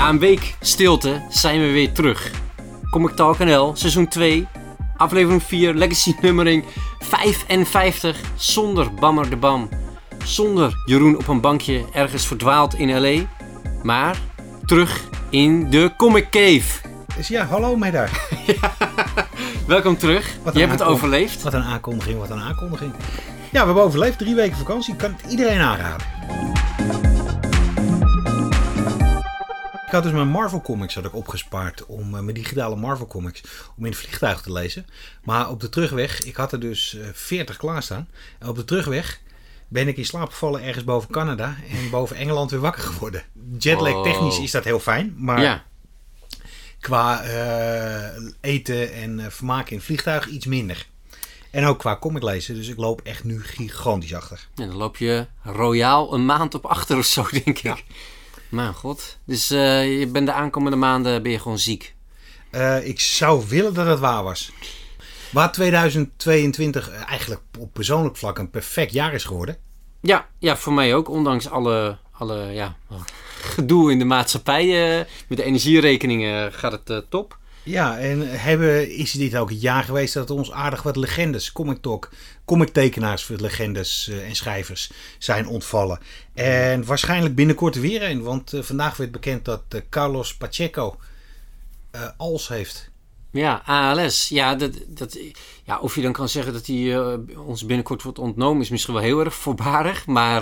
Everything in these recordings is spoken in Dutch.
Na een week stilte zijn we weer terug. Comic Talk NL, seizoen 2, aflevering 4, legacy nummering 55. Zonder Bammer de Bam. Zonder Jeroen op een bankje ergens verdwaald in L.A. Maar terug in de Comic Cave. Dus ja, hallo mij daar. Welkom terug. Je hebt het overleefd. Wat een aankondiging, wat een aankondiging. Ja, we hebben overleefd. Drie weken vakantie. Ik kan het iedereen aanraden. Ik had dus mijn Marvel Comics had ik opgespaard om eh, mijn digitale Marvel Comics om in het vliegtuig te lezen. Maar op de terugweg, ik had er dus eh, 40 klaarstaan. En op de terugweg ben ik in slaap gevallen ergens boven Canada en boven Engeland weer wakker geworden. Jetlag Oh. technisch is dat heel fijn, maar Ja, qua eh, eten en eh, vermaken in het vliegtuig iets minder. En ook qua comic lezen, dus ik loop echt nu gigantisch achter. en dan loop je royaal een maand op achter of zo, denk ik. Ja. Mijn god. Dus eh, je bent de aankomende maanden ben je gewoon ziek. Eh, ik zou willen dat het waar was. Waar 2022 eigenlijk op persoonlijk vlak een perfect jaar is geworden. Ja, ja, voor mij ook. Ondanks alle, alle ja, gedoe in de maatschappij. eh, met de energierekeningen gaat het eh, top. Ja, en hebben, is dit ook het jaar geweest dat ons aardig wat legendes, comic talk, comic tekenaars voor legendes eh, en schrijvers zijn ontvallen. En waarschijnlijk binnenkort weer een, want eh, vandaag werd bekend dat eh, Carlos Pacheco als heeft. Ja, ALS. Ja, dat, dat, ja, of je dan kan zeggen dat hij ons binnenkort wordt ontnomen, is misschien wel heel erg voorbarig. Maar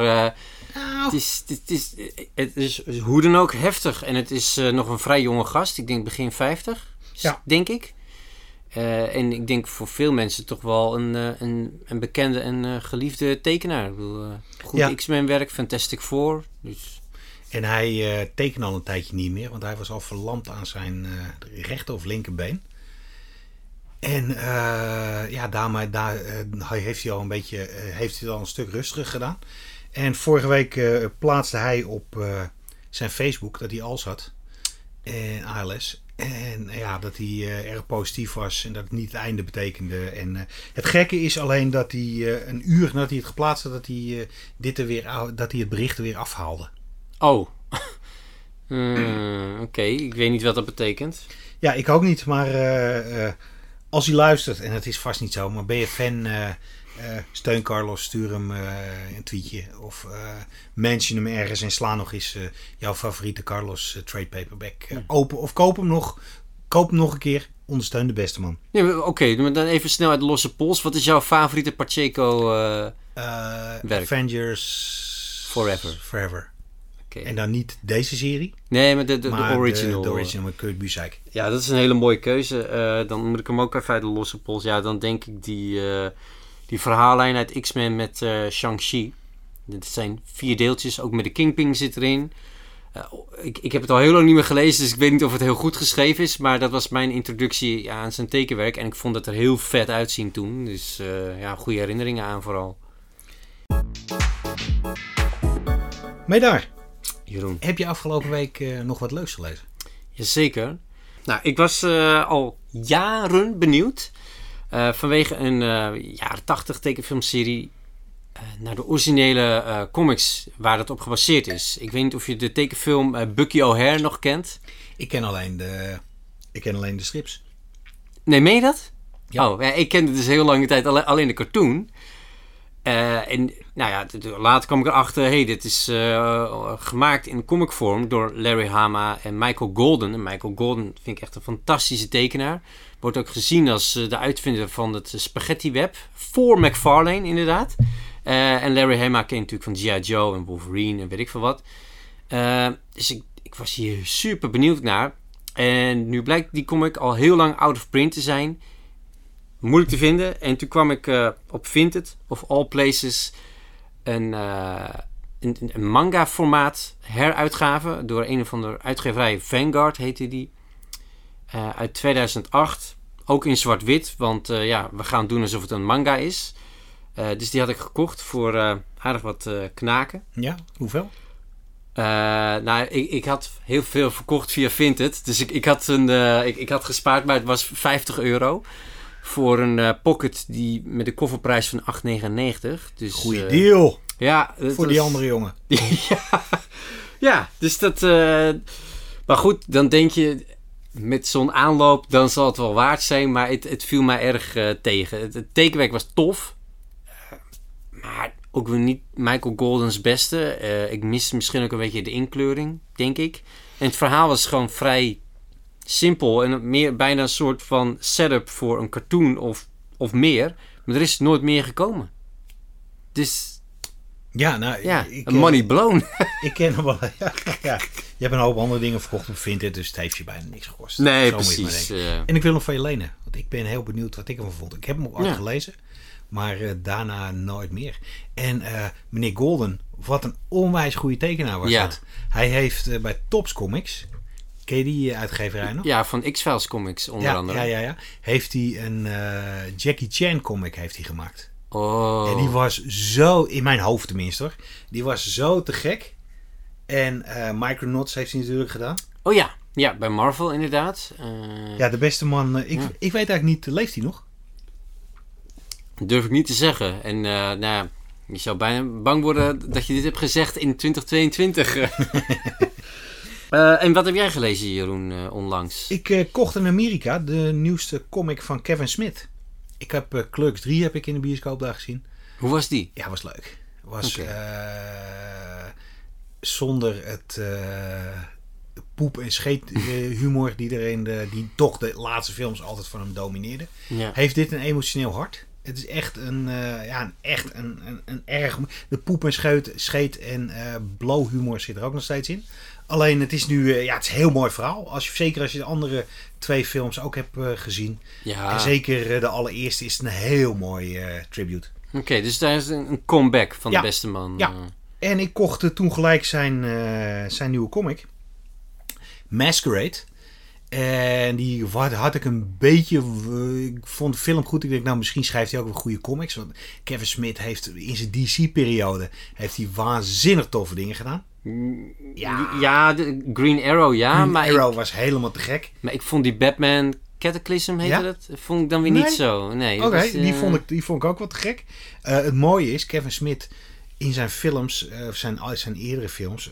Nou, het, is, het, is, het is hoe dan ook heftig. En het is nog een vrij jonge gast. Ik denk begin 50, Ja. denk ik. Eh, en ik denk voor veel mensen toch wel een, eh, een, een bekende en eh, geliefde tekenaar. Ik bedoel, goed Ja. X-Men werk, Fantastic Four. Dus En hij eh tekent al een tijdje niet meer, want hij was al verlamd aan zijn rechter of linkerbeen. En ja, daarmee daar, hij heeft hij al een beetje heeft hij al een stuk rustiger gedaan. En vorige week plaatste hij op zijn Facebook dat hij als had. En ALS. En ja, dat hij eh, erg positief was en dat het niet het einde betekende. En eh, het gekke is alleen dat hij eh, een uur nadat hij het geplaatst had, dat hij, eh, dit er weer, dat hij het bericht er weer afhaalde. Oh. Oké, ik weet niet wat dat betekent. Ja, ik ook niet, maar eh, eh, als hij luistert, en het is vast niet zo, maar ben je fan, eh, eh, steun Carlos, stuur hem eh, een tweetje of eh mention hem ergens en sla nog eens eh, jouw favoriete Carlos eh, trade paperback eh, open of koop hem nog. Koop hem nog een keer, ondersteun de beste man. Ja, Oké, maar dan even snel uit de losse pols. Wat is jouw favoriete Pacheco? eh, Eh, Werk. Avengers Forever. Forever. En dan niet deze serie, Nee, maar de, de, original. De, de original met Kurt Busiek. Ja, dat is een hele mooie keuze. Eh, dan moet ik hem ook even uit de losse pols. Ja, dan denk ik die, eh, die verhaallijn uit X-Men met eh Shang-Chi. Dit zijn vier deeltjes, ook met de Kingpin zit erin. Eh, ik, ik heb het al heel lang niet meer gelezen, dus ik weet niet of het heel goed geschreven is. Maar dat was mijn introductie aan zijn tekenwerk. En ik vond het er heel vet uitzien toen. Dus eh, ja, goede herinneringen aan vooral. Daar, Jeroen. heb je afgelopen week nog wat leuks gelezen? Jazeker. Nou, ik was al jaren benieuwd. Eh, vanwege een eh, jaren 80 tekenfilmserie. eh, naar de originele comics waar dat op gebaseerd is. Ik weet niet of je de tekenfilm Bucky O'Hare nog kent. Ik ken alleen de, ik ken alleen de strips. Nee, meen je dat? Ja. Oh, ja, ik kende dus heel lange tijd alle- alleen de cartoon. En nou ja, later kwam ik erachter, hey, dit is gemaakt in comicvorm door Larry Hama en Michael Golden. En Michael Golden vind ik echt een fantastische tekenaar. Wordt ook gezien als eh, de uitvinder van het spaghetti web. Voor McFarlane inderdaad. Eh, en Larry Hama ken je natuurlijk van G.I. Joe en Wolverine en weet ik veel wat. Eh, dus ik, ik was hier super benieuwd naar. En nu blijkt die comic al heel lang out of print te zijn. Moeilijk te vinden. En toen kwam ik op Vinted, of all places, een, een, een- een manga-formaat heruitgave door een of andere uitgeverij. Vanguard heette die. Eh, uit 2008. Ook in zwart-wit, want eh, ja, we gaan doen alsof het een manga is. Eh, dus die had ik gekocht voor aardig wat knaken. Ja, hoeveel? Nou, ik, ik had heel veel verkocht via Vinted. Dus ik, ik, had een, ik, ik had gespaard, maar het was 50 euro. Voor een pocket die met een kofferprijs van 8,99. Dus, Goeie deal Ja, voor die andere jongen. ja, ja, dus dat. Maar goed, dan denk je met zo'n aanloop, dan zal het wel waard zijn. Maar het, het viel mij erg eh, tegen. Het, tekenwerk was tof. Eh, maar ook weer niet Michael Goldens beste. Eh, ik mis misschien ook een beetje de inkleuring, denk ik. En het verhaal was gewoon vrij simpel. En meer bijna een soort van setup voor een cartoon of, of meer. Maar er is nooit meer gekomen. Dus Ja, nou, ja, ik, een eh, money blown. Ik ken hem wel. Ja, ja. Je hebt een hoop andere dingen verkocht op Vinted, dus het heeft je bijna niks gekost. nee, Zo precies. eh. En ik wil hem van je lenen, want ik ben heel benieuwd wat ik ervan vond. Ik heb hem ook Ja. gelezen, maar eh, daarna nooit meer. En meneer Golden, wat een onwijs goede tekenaar was dat. Hij heeft bij Tops Comics, ken je die uitgeverij nog? ja, van X-Files comics onder andere. ja, ja, ja. Heeft hij een Jackie Chan comic heeft hij gemaakt. Oh. En die was zo, in mijn hoofd tenminste hoor, die was zo te gek. En eh Micronauts heeft hij natuurlijk gedaan. oh ja. ja, bij Marvel inderdaad. Eh, Ja, de beste man. eh, ik, Ja. ik weet eigenlijk niet, leeft hij nog? Durf ik niet te zeggen. En nou ja, je zou bijna bang worden dat je dit hebt gezegd in 2022. Eh, en wat heb jij gelezen, Jeroen, onlangs? Ik kocht in Amerika de nieuwste comic van Kevin Smith. Ik heb eh Clerks 3 heb ik in de bioscoop daar gezien. Hoe was die? Ja, was leuk. Was eh, zonder het eh, poep- en scheet humor die erin, de, die toch de laatste films altijd van hem domineerde. Ja. Heeft dit een emotioneel hart? Het is echt een, ja, een, echt een, een, een erg... De poep en scheut, scheet en eh blow humor zit er ook nog steeds in. Alleen het is nu, eh, ja, het is een heel mooi verhaal. Als je, zeker als je de andere twee films ook hebt eh, gezien. Ja. En zeker eh, de allereerste is het een heel mooi tribute. Oké, dus daar is een, comeback van Ja. de beste man. Ja. En ik kocht toen gelijk zijn, zijn nieuwe comic. Masquerade. En die had, had ik een beetje. ik vond de film goed. Ik denk, nou, misschien schrijft hij ook wel goede comics. Want Kevin Smith heeft in zijn DC-periode. heeft hij waanzinnig toffe dingen gedaan. Ja. ja, de Green Arrow, ja. Green maar, Arrow ik, was helemaal te gek. maar ik vond die Batman Cataclysm, heette Ja? dat? Vond ik dan weer Nee? niet zo. Nee, Oké, die, eh, vond ik, die vond ik ook wat te gek. Eh, het mooie is, Kevin Smith in zijn films, eh, of zijn, zijn eerdere films.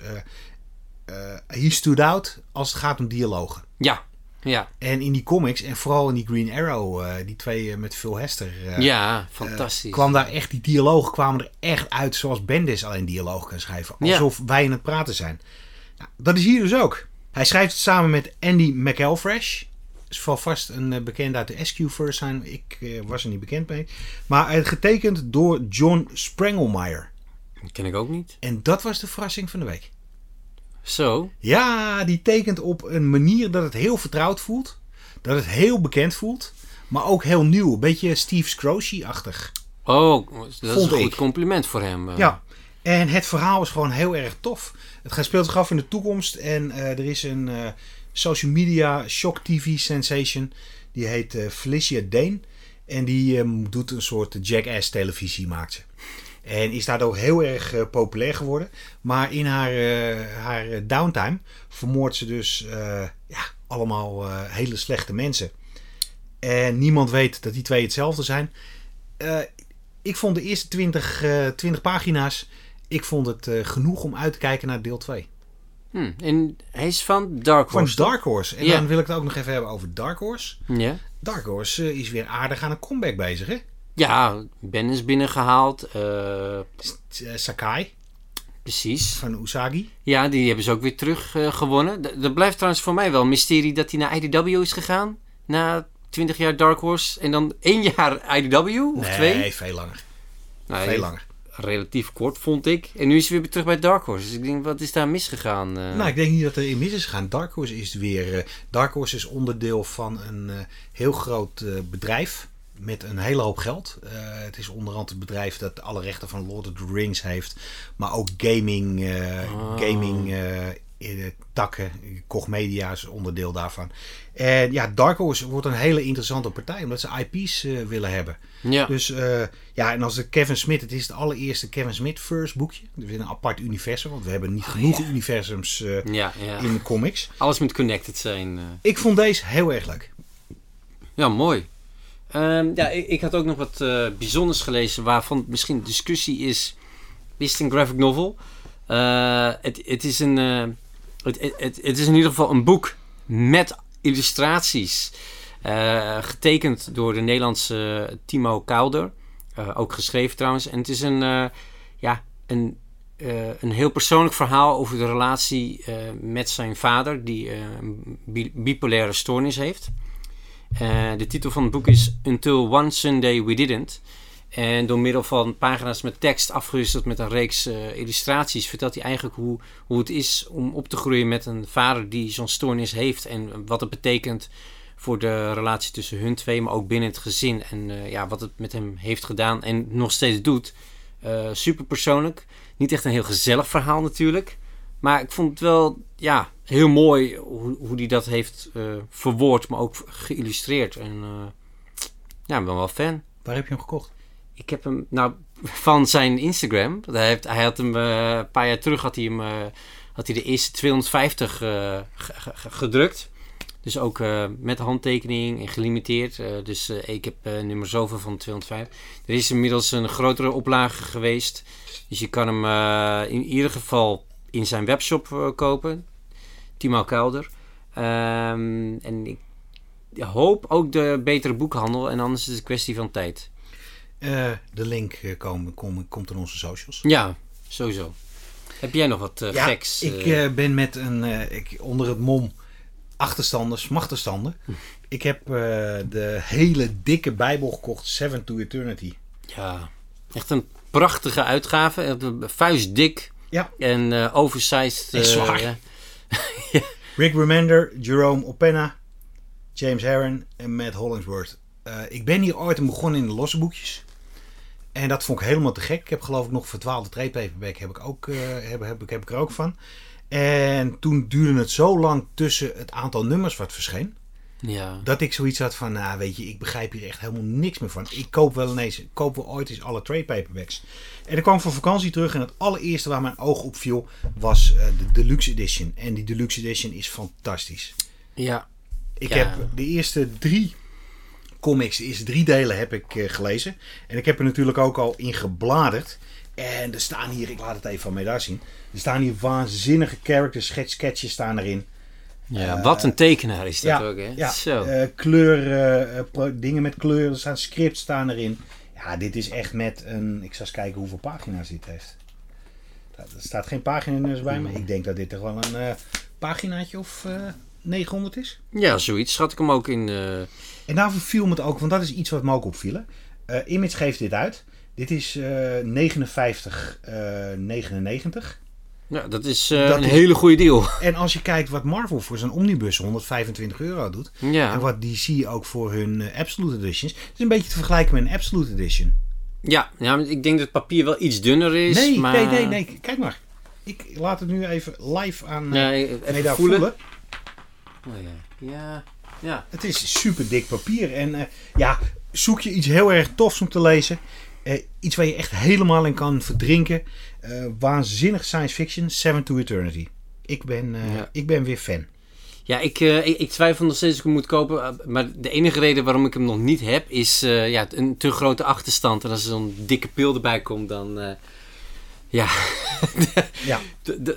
he stood out als het gaat om dialogen. Ja, ja. En in die comics, en vooral in die Green Arrow, eh, die twee eh, met Phil Hester, eh, ja, fantastisch. kwam daar echt, die dialogen kwamen er echt uit zoals Bendis alleen dialoog kan schrijven. Ja. Alsof wij aan het praten zijn. Nou, dat is hier dus ook. Hij schrijft het samen met Andy McElfresh. Is vast een bekende uit de SQ-verse zijn. Ik was er niet bekend mee. Maar is getekend door John Sprengelmeyer. Dat ken ik ook niet. En dat was de verrassing van de week. Zo. Ja, die tekent op een manier dat het heel vertrouwd voelt. Dat het heel bekend voelt. Maar ook heel nieuw. Een beetje Steve Scrooge-achtig. Oh, dat is een goed compliment voor hem. eh. Ja. En het verhaal is gewoon heel erg tof. Het gaat- speelt zich af in de toekomst. En eh, er is een eh, social media shock TV sensation. Die heet Felicia Dane. En die ehm, doet een soort jackass televisie maakt ze. En is daardoor heel erg eh, populair geworden. Maar in haar, eh, haar downtime vermoordt ze dus eh, ja, allemaal hele slechte mensen. En niemand weet dat die twee hetzelfde zijn. Ik vond de eerste 20, eh 20 pagina's. Ik vond het genoeg om uit te kijken naar deel 2. Hm, En hij is van Dark Van Horse. Dark Horse. En dan wil ik het ook nog even hebben over Dark Horse. Ja. Dark Horse is weer aardig aan een comeback bezig, hè? Ja, Ben is binnengehaald. eh, eh, Sakai precies. van Usagi. Ja, die hebben ze ook weer terug eh, gewonnen. D- Dat blijft trouwens voor mij wel een mysterie dat hij naar IDW is gegaan. Na 20 jaar Dark Horse. En dan één jaar IDW of nee, twee. veel langer. Nou, veel langer. Relatief kort vond ik. En nu is hij weer terug bij Dark Horse. Dus ik denk, wat is daar misgegaan? Nou, ik denk niet dat er in mis is gegaan. Dark Horse is weer. Dark Horse is onderdeel van een heel groot bedrijf. Met een hele hoop geld. Eh, het is onder andere het bedrijf dat alle rechten van Lord of the Rings heeft. Maar ook gaming, eh, Oh. gaming eh, takken. Koch Media is onderdeel daarvan. En ja, Dark Horse wordt een hele interessante partij. Omdat ze IP's willen hebben. ja. Dus ja, en als de Kevin Smith, het is het allereerste Kevin Smith first boekje. Dus in een apart universum, want we hebben niet genoeg universums ja, ja. in de comics. Alles moet connected zijn. Ik vond deze heel erg leuk. Ja, mooi. Ehm, ja, ik, had ook nog wat eh, bijzonders gelezen waarvan misschien discussie is. Is het een graphic novel? Eh, het, is een, eh, het, is in ieder geval een boek met illustraties. getekend door de Nederlandse Timo Kouder. Ook geschreven trouwens. En het is een, ja, een, een heel persoonlijk verhaal over de relatie met zijn vader, die een bi- bipolaire stoornis heeft. Eh, de titel van het boek is Until One Sunday We Didn't. En door middel van pagina's met tekst afgewisseld met een reeks eh, illustraties vertelt hij eigenlijk hoe, hoe het is om op te groeien met een vader die zo'n stoornis heeft. En wat het betekent voor de relatie tussen hun twee, maar ook binnen het gezin. En eh, ja, wat het met hem heeft gedaan en nog steeds doet. Super persoonlijk. Niet echt een heel gezellig verhaal natuurlijk. Maar ik vond het wel ja, heel mooi hoe, hoe hij dat heeft eh, verwoord, maar ook geïllustreerd. En eh, ja, ik ben wel fan. Waar heb je hem gekocht? Ik heb hem, nou, van zijn Instagram. Hij, heeft, hij had hem, eh, een paar jaar terug had hij hem, had hij de eerste 250 eh, ge- ge- gedrukt. Dus ook met handtekening en gelimiteerd. Dus ik heb nummer zoveel van 205. Er is inmiddels een grotere oplage geweest. Dus je kan hem in ieder geval in zijn webshop kopen. Timo Kelder. Ehm, en ik hoop ook de betere boekhandel. En anders is het een kwestie van tijd. Eh, de link eh, komen, kom- komt in onze socials. Ja, sowieso. Heb jij nog wat eh, Ja, geks? ik ben met een, ik, onder het mom achterstanders, machterstanden. Ik heb de hele dikke Bijbel gekocht, Seven to Eternity. ja, echt een prachtige uitgave. Vuistdik Ja. en oversized. En zwaar. Rick Remender, Jerome Openna, James Herron en Matt Hollingsworth. Eh, ik ben hier ooit begonnen in de losse boekjes. En dat vond ik helemaal te gek. Ik heb geloof ik nog verdwaalde trade paperback heb ik, ook, eh, heb, heb ik er ook van. En toen duurde het zo lang tussen het aantal nummers wat verscheen. Ja. Dat ik zoiets had van, nou weet je, ik begrijp hier echt helemaal niks meer van. Ik koop wel ineens, ik koop wel ooit eens alle trade paperbacks. En ik kwam van vakantie terug en het allereerste waar mijn oog op viel was eh, de Deluxe Edition. En die Deluxe Edition is fantastisch. ja. Ik Ja. heb de eerste drie comics, de eerste drie delen heb ik eh, gelezen. En ik heb er natuurlijk ook al in gebladerd. En er staan hier, ik laat het even van mij daar zien. Er staan hier waanzinnige characters, sketch, sketches staan erin. Ja, wat een tekenaar is dat ja, ook, hè? ja. Zo. eh, kleur, eh, eh, dingen met kleuren, er staan scripts staan erin. Ja, dit is echt met een, ik zal eens kijken hoeveel pagina's dit heeft. Er staat geen pagina's bij me. Ik denk dat dit er wel een eh, paginaatje of eh 900 is. ja, zoiets. Schat ik hem ook in. eh, En daarvoor viel me het ook, want dat is iets wat me ook opviel. Eh Image geeft dit uit. Dit is eh 59, eh 99. Ja, dat is eh, Dat een is- hele goede deal. En als je kijkt wat Marvel voor zijn omnibus 125 euro doet. En ja. wat DC ook voor hun eh, Absolute Editions. Het is een beetje te vergelijken met een Absolute Edition. Ja, ja, ik denk dat het papier wel iets dunner is. Nee, maar... nee, nee, nee. Kijk maar. Ik laat het nu even live aan Ja, eh, even nee, daar voelen. voelen. Oh, ja. ja, ja. Het is super dik papier. En ja, zoek je iets heel erg tofs om te lezen. Iets waar je echt helemaal in kan verdrinken. Eh, waanzinnig science fiction. Seven to Eternity. Ik ben, eh, Ja. ik ben weer fan. Ja, ik, eh, ik, ik twijfel nog steeds of ik hem moet kopen. Maar de enige reden waarom ik hem nog niet heb, is ja, een te grote achterstand. En als er zo'n dikke pil erbij komt, dan. ja, Ja.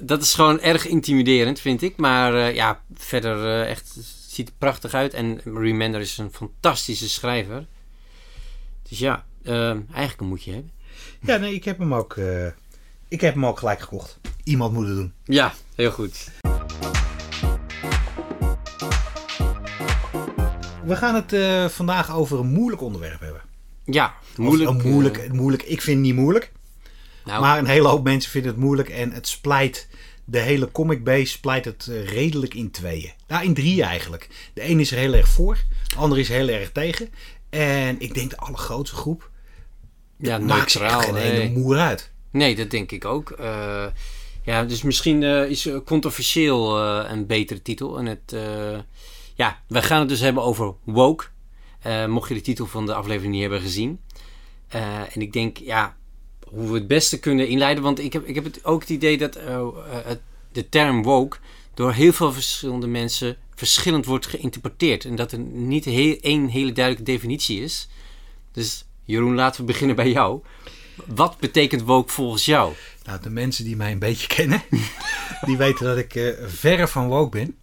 Dat is gewoon erg intimiderend, vind ik. Maar ja, verder echt het ziet er prachtig uit. En Remender is een fantastische schrijver. Dus ja, eigenlijk een moetje hebben. ja, nee, ik heb hem ook. Ik heb hem ook gelijk gekocht. Iemand moet het doen. Ja, heel goed. We gaan het eh, vandaag over een moeilijk onderwerp hebben. Ja, Of moeilijk. een moeilijk, moeilijk. Ik vind het niet moeilijk. eh, nou, Maar een hele hoop mensen vinden het moeilijk. En het splijt de hele comic base splijt het eh, redelijk in tweeën. Nou, in drieën eigenlijk. De ene is er heel erg voor. De andere is heel erg tegen. En ik denk de allergrootste groep ja, maakt neutraal. geen nee. ene moer uit. Nee, dat denk ik ook. Eh, ja, dus misschien eh, is eh, controversieel een betere titel. En het, ja, we gaan het dus hebben over woke. Mocht je de titel van de aflevering niet hebben gezien. En ik denk, ja, hoe we het beste kunnen inleiden. Want ik heb, ik heb het, ook het idee dat het, de term woke door heel veel verschillende mensen verschillend wordt geïnterpreteerd. En dat er niet één hele duidelijke definitie is. Dus Jeroen, laten we beginnen bij jou. Wat betekent woke volgens jou? Nou, de mensen die mij een beetje kennen, die weten dat ik uh, verre van woke ben.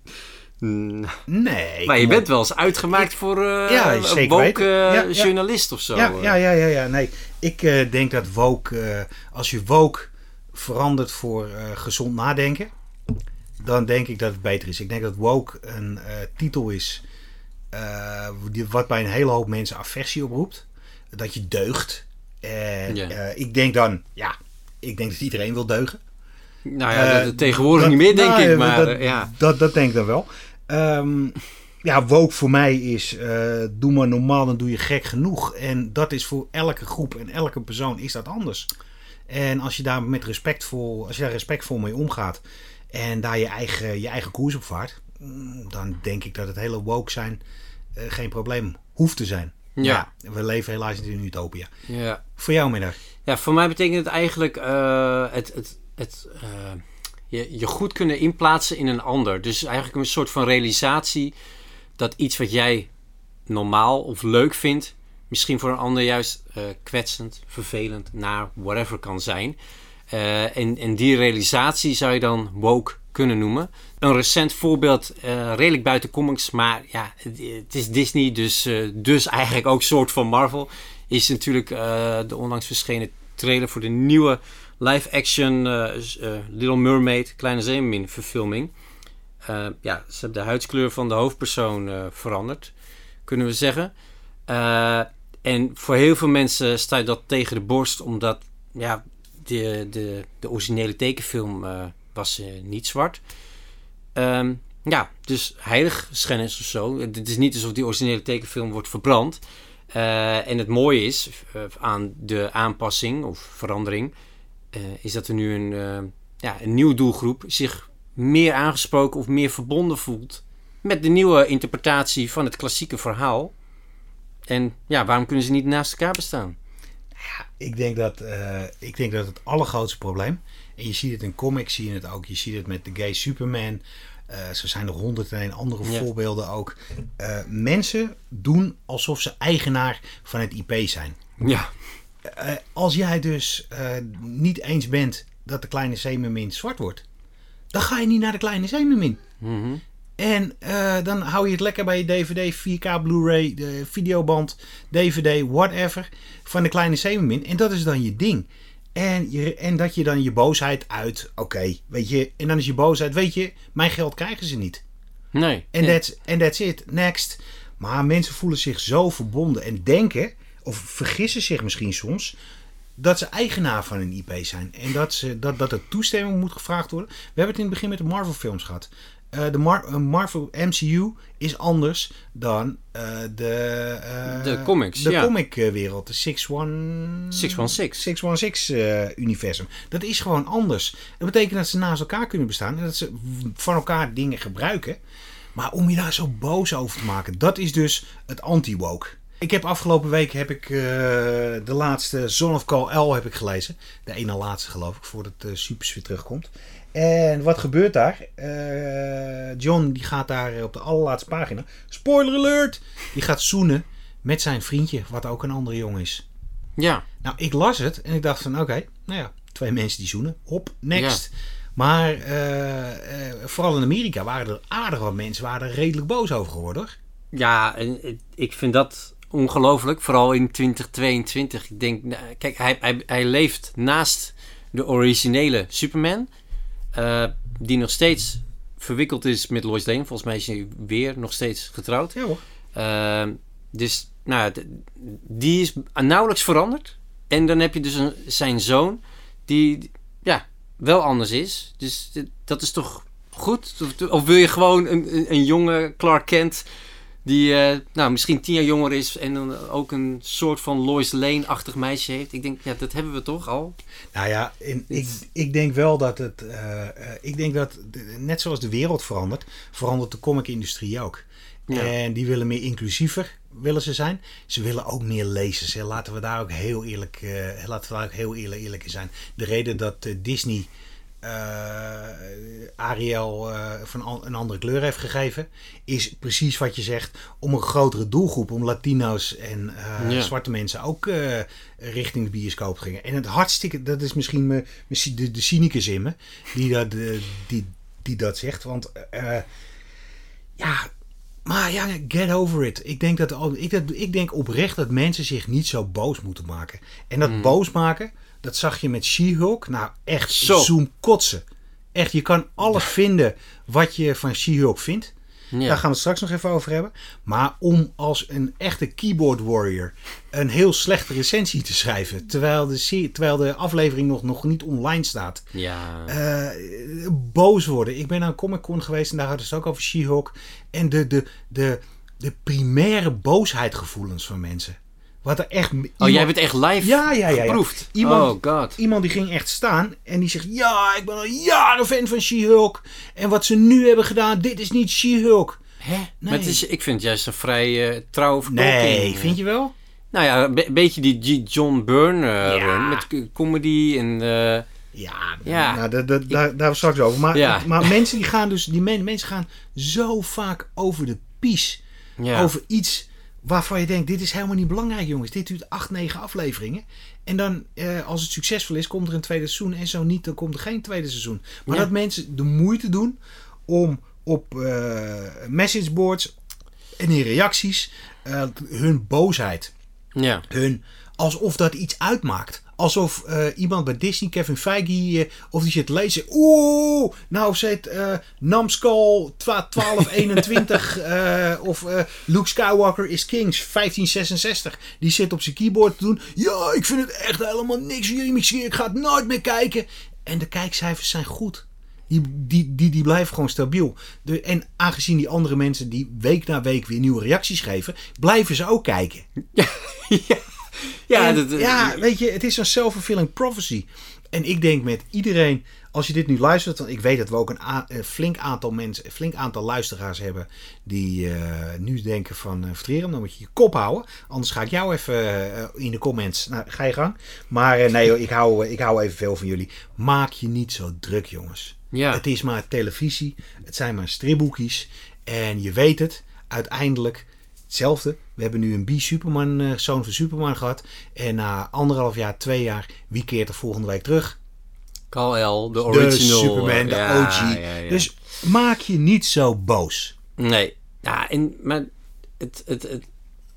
Nee. Maar je bent wel eens uitgemaakt voor uh, ja, een woke ja, journalist of zo. Ja, ja, ja, ja, ja. Nee, ik denk dat woke, als je woke verandert voor gezond nadenken, dan denk ik dat het beter is. Ik denk dat woke een titel is wat bij een hele hoop mensen aversie oproept. Dat je deugt. En ik denk dan, ja, ik denk dat iedereen wil deugen. Nou ja, uh, tegenwoordig niet meer, denk nou, ik. Maar, dat, ja. dat, dat denk ik dan wel. Um, ja, woke voor mij is, uh, doe maar normaal, dan doe je gek genoeg. En dat is voor elke groep en elke persoon is dat anders. En als je daar met respectvol, als je daar respectvol mee omgaat en daar je eigen, je eigen koers op vaart, mm, dan denk ik dat het hele woke zijn uh, geen probleem hoeft te zijn. Ja. we leven helaas in een utopia. Ja. Voor jou, middag? Ja, voor mij betekent het eigenlijk uh, het, het, het uh, je, je goed kunnen inplaatsen in een ander. Dus eigenlijk een soort van realisatie dat iets wat jij normaal of leuk vindt, misschien voor een ander juist uh, kwetsend, vervelend, naar whatever kan zijn. En, en die realisatie zou je dan woke kunnen noemen. Een recent voorbeeld, uh, redelijk buiten comics, maar ja, het, is Disney, dus, uh, dus eigenlijk ook soort van Marvel. Is natuurlijk de onlangs verschenen trailer voor de nieuwe live-action Little Mermaid, Kleine Zeemermin verfilming. ja, ze hebben de huidskleur van de hoofdpersoon veranderd, kunnen we zeggen. en voor heel veel mensen staat dat tegen de borst, omdat ja, de, de, de originele tekenfilm was niet zwart. Um, ja, dus heilig schennis of zo. Het is niet alsof die originele tekenfilm wordt verbrand. Uh, en het mooie is aan de aanpassing of verandering, is dat er nu een, ja, een nieuwe doelgroep zich meer aangesproken of meer verbonden voelt met de nieuwe interpretatie van het klassieke verhaal. En ja, waarom kunnen ze niet naast elkaar bestaan? Ja, ik denk dat, ik denk dat het allergrootste probleem en je ziet het in comics, zie je het ook. Je ziet het met de gay Superman. Uh, zo zijn er honderd en andere voorbeelden ook. Uh, mensen doen alsof ze eigenaar van het IP zijn. Ja. Als jij dus niet eens bent dat de kleine zeemermin zwart wordt, dan ga je niet naar de kleine zeemermin. Mm -hmm. En dan hou je het lekker bij je DVD, 4K, Blu-ray, de videoband, DVD, whatever, van de kleine zeemermin. En dat is dan je ding. En, je, en dat je dan je boosheid uit, oké, weet je, en dan is je boosheid, weet je, mijn geld krijgen ze niet. Nee. En that's, that's it, next. Maar mensen voelen zich zo verbonden en denken, of vergissen zich misschien soms, dat ze eigenaar van een IP zijn. En dat, ze, dat, dat er toestemming moet gevraagd worden. We hebben het in het begin met de Marvel films gehad. Uh, de Mar uh, Marvel MCU is anders dan uh, de, de comics. De comicwereld, de 616 616. 616 universum. Dat is gewoon anders. Dat betekent dat ze naast elkaar kunnen bestaan en dat ze van elkaar dingen gebruiken. Maar om je daar zo boos over te maken, dat is dus het anti-woke. Ik heb afgelopen week heb ik, de laatste Son of Call L heb ik gelezen. De ene laatste geloof ik, voordat uh, Supers weer terugkomt. En wat gebeurt daar? Uh, John die gaat daar op de allerlaatste pagina. Spoiler alert! Die gaat zoenen met zijn vriendje, wat ook een andere jongen is. Ja. Nou, ik las het en ik dacht van oké, nou ja, twee mensen die zoenen. Hop, next. Ja. Maar uh, uh, vooral in Amerika waren er aardig wat mensen waren er redelijk boos over geworden. Ja, en ik vind dat ongelooflijk. Vooral in 2022. Ik denk, nou, kijk, hij, hij, hij leeft naast de originele Superman. Uh, die nog steeds verwikkeld is met Lois Lane. Volgens mij is hij weer nog steeds getrouwd. Ja hoor. Uh, dus nou, die is nauwelijks veranderd. En dan heb je dus een, zijn zoon die ja, wel anders is. Dus dat is toch goed? Of, of wil je gewoon een, een, een jonge Clark Kent die uh, nou, misschien tien jaar jonger is en dan ook een soort van Lois Lane-achtig meisje heeft. Ik denk, ja, dat hebben we toch al. Nou ja, in, ik, ik denk wel dat het. Uh, ik denk dat, net zoals de wereld verandert, verandert de comic-industrie ook. Ja. En die willen meer inclusiever willen ze zijn. Ze willen ook meer lezers. Hè. Laten we daar ook heel eerlijk, laten we daar ook heel eerlijk, eerlijk in zijn. De reden dat Disney Ariel eh, van al- een andere kleur heeft gegeven, is precies wat je zegt, om een grotere doelgroep, om Latino's en eh, Ja. zwarte mensen ook eh, richting de bioscoop gingen. En het hartstikke, dat is misschien me, de, de cynicus in me, die dat, eh, die, die dat zegt. Want eh, ja, maar ja, get over it. Ik denk, dat, ik, dat, ik denk oprecht dat mensen zich niet zo boos moeten maken. En dat boos maken, dat zag je met She-Hulk. Nou, echt Zo. zoom kotsen. Echt, je kan alles vinden wat je van She-Hulk vindt. Ja. Daar gaan we het straks nog even over hebben. Maar om als een echte keyboard warrior een heel slechte recensie te schrijven, terwijl de, terwijl de aflevering nog, nog niet online staat, Ja. eh, boos worden. Ik ben aan Comic Con geweest en daar hadden ze het ook over She-Hulk. En de, de, de, de primaire boosheidgevoelens van mensen. Wat er echt. oh, jij bent echt live Ja, ja, ja, ja. geproefd? Iemand- oh god. Iemand die ging echt staan en die zegt: Ja, ik ben al jaren fan van She-Hulk. En wat ze nu hebben gedaan, dit is niet She-Hulk. Hè? Nee. Maar het is, ik vind het juist een vrij eh trouwe vertolking. Nee, vind je wel? Nou ja, een be- beetje die G. John Byrne eh, run met comedy en... eh, Ja, Ja. Nou, da- da- daar, daar straks over. Maar, Ja. maar mensen die gaan dus, die men- mensen gaan zo vaak over de pies. ja. over iets waarvan je denkt, dit is helemaal niet belangrijk jongens. Dit duurt 8, 9 afleveringen. En dan, eh, als het succesvol is, komt er een tweede seizoen. En zo niet, dan komt er geen tweede seizoen. Maar Ja. dat mensen de moeite doen om op eh messageboards en in reacties eh, hun boosheid, ja. hun, alsof dat iets uitmaakt. Alsof eh, iemand bij Disney, Kevin Feige, eh, of die zit lezen. Oeh, nou zit eh Namskull 1221 eh of Luke Skywalker is Kings 1566. Die zit op zijn keyboard te doen. Ja, ik vind het echt helemaal niks jullie mixeren. Ik ga het nooit meer kijken. En de kijkcijfers zijn goed. Die, die, die, die blijven gewoon stabiel. En aangezien die andere mensen die week na week weer nieuwe reacties geven, blijven ze ook kijken. Ja, En, dat, ja, weet je, het is een self-fulfilling prophecy. En ik denk met iedereen, als je dit nu luistert, want ik weet dat we ook een, flink aantal mensen, een flink aantal luisteraars hebben die eh, nu denken van uh, dan moet je je kop houden. Anders ga ik jou even eh, in de comments, nou, ga je gang. Maar nee, ik hou, ik hou even veel van jullie. Maak je niet zo druk, jongens. Ja. Het is maar televisie, het zijn maar stripboekjes. En je weet het, uiteindelijk hetzelfde. We hebben nu een B-Superman, eh, zoon van Superman gehad. En na anderhalf jaar, twee jaar, wie keert er volgende week terug? Kal-El, de De original. Superman, de ja, OG. ja, ja. Dus maak je niet zo boos. Nee. Ja, en, maar het, het, het,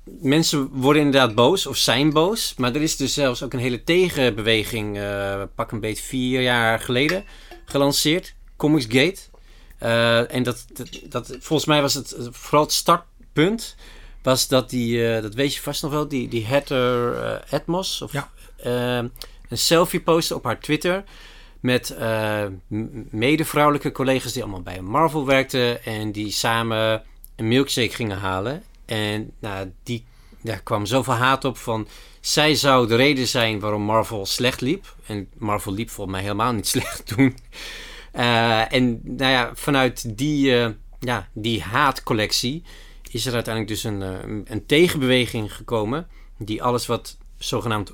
mensen worden inderdaad boos of zijn boos. Maar er is dus zelfs ook een hele tegenbeweging, eh, pak een beetje vier jaar geleden, gelanceerd. Comicsgate. Eh, en dat, dat, dat, volgens mij was het, het vooral het startpunt. Was dat die, eh, dat weet je vast nog wel, die, die Heather eh, Atmos. Of, Ja. eh, een selfie postte op haar Twitter. Met m- mede-vrouwelijke collega's die allemaal bij Marvel werkten. En die samen een milkshake gingen halen. En nou, die, daar kwam zoveel haat op van... Zij zou de reden zijn waarom Marvel slecht liep. En Marvel liep volgens mij helemaal niet slecht toen. En nou ja, vanuit die, ja, die haatcollectie is er uiteindelijk dus een, eh, een- een tegenbeweging gekomen. Die alles wat zogenaamd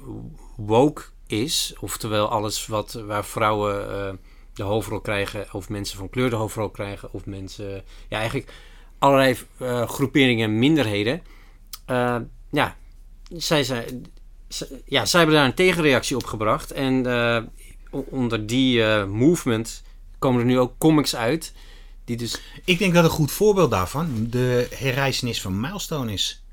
woke is, oftewel alles wat, waar vrouwen eh, de hoofdrol krijgen, of mensen van kleur de hoofdrol krijgen, of mensen, ja, eigenlijk allerlei eh, groeperingen en minderheden. Ja, zij, zijn, z- ja, zij hebben daar een tegenreactie op gebracht. En onder die movement komen er nu ook comics uit. Die dus. Ik denk dat een goed voorbeeld daarvan de herreizenis van Milestone is.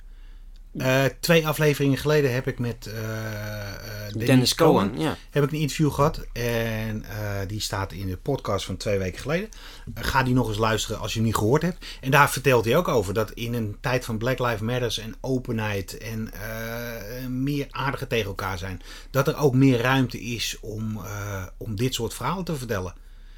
Eh, twee afleveringen geleden heb ik met eh, eh, Dennis, Dennis Cohen Cohen. Ja. heb ik een interview gehad. En die staat in de podcast van twee weken geleden. Ga die nog eens luisteren als je hem niet gehoord hebt. En daar vertelt hij ook over dat in een tijd van Black Lives Matters en openheid en meer aardiger tegen elkaar zijn. Dat er ook meer ruimte is om, om dit soort verhalen te vertellen.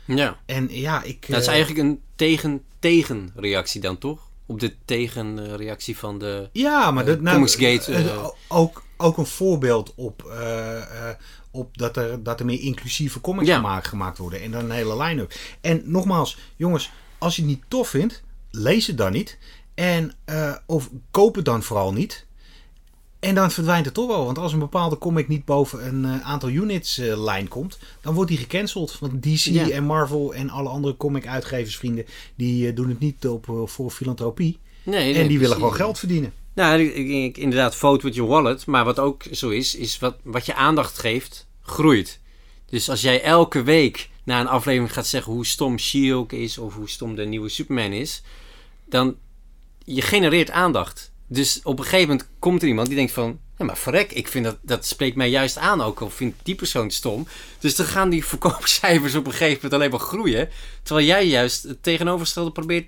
Ja. En ja, ik. Dat is eh, eigenlijk een tegen-tegen-reactie dan toch? Op de tegenreactie van de. Ja, maar eh, dat, nou, eh, eh, ook, ook een voorbeeld op, eh, eh, op dat, er, dat er meer inclusieve comics Ja. gemaakt, gemaakt worden. En dan een hele line-up. En nogmaals, jongens, als je het niet tof vindt, lees het dan niet. En, eh, of koop het dan vooral niet. En dan verdwijnt het toch wel. Want als een bepaalde comic niet boven een uh, aantal units uh, lijn komt, dan wordt die gecanceld. Want DC Ja. en Marvel en alle andere comic uitgeversvrienden, die uh, doen het niet op, voor filantropie. Nee, en die willen gewoon geld verdienen. Nou, ik, ik- ik- inderdaad, vote with your wallet. Maar wat ook zo is, is wat, wat je aandacht geeft, groeit. Dus als jij elke week na een aflevering gaat zeggen hoe stom She-Hulk is... of hoe stom de nieuwe Superman is... dan je genereert aandacht. Dus op een gegeven moment komt er iemand die denkt van... Ja, maar verrek, ik vind dat, dat spreekt mij juist aan, ook al vindt die persoon stom. Dus dan gaan die verkoopcijfers op een gegeven moment alleen maar groeien. Terwijl jij juist het tegenovergestelde probeert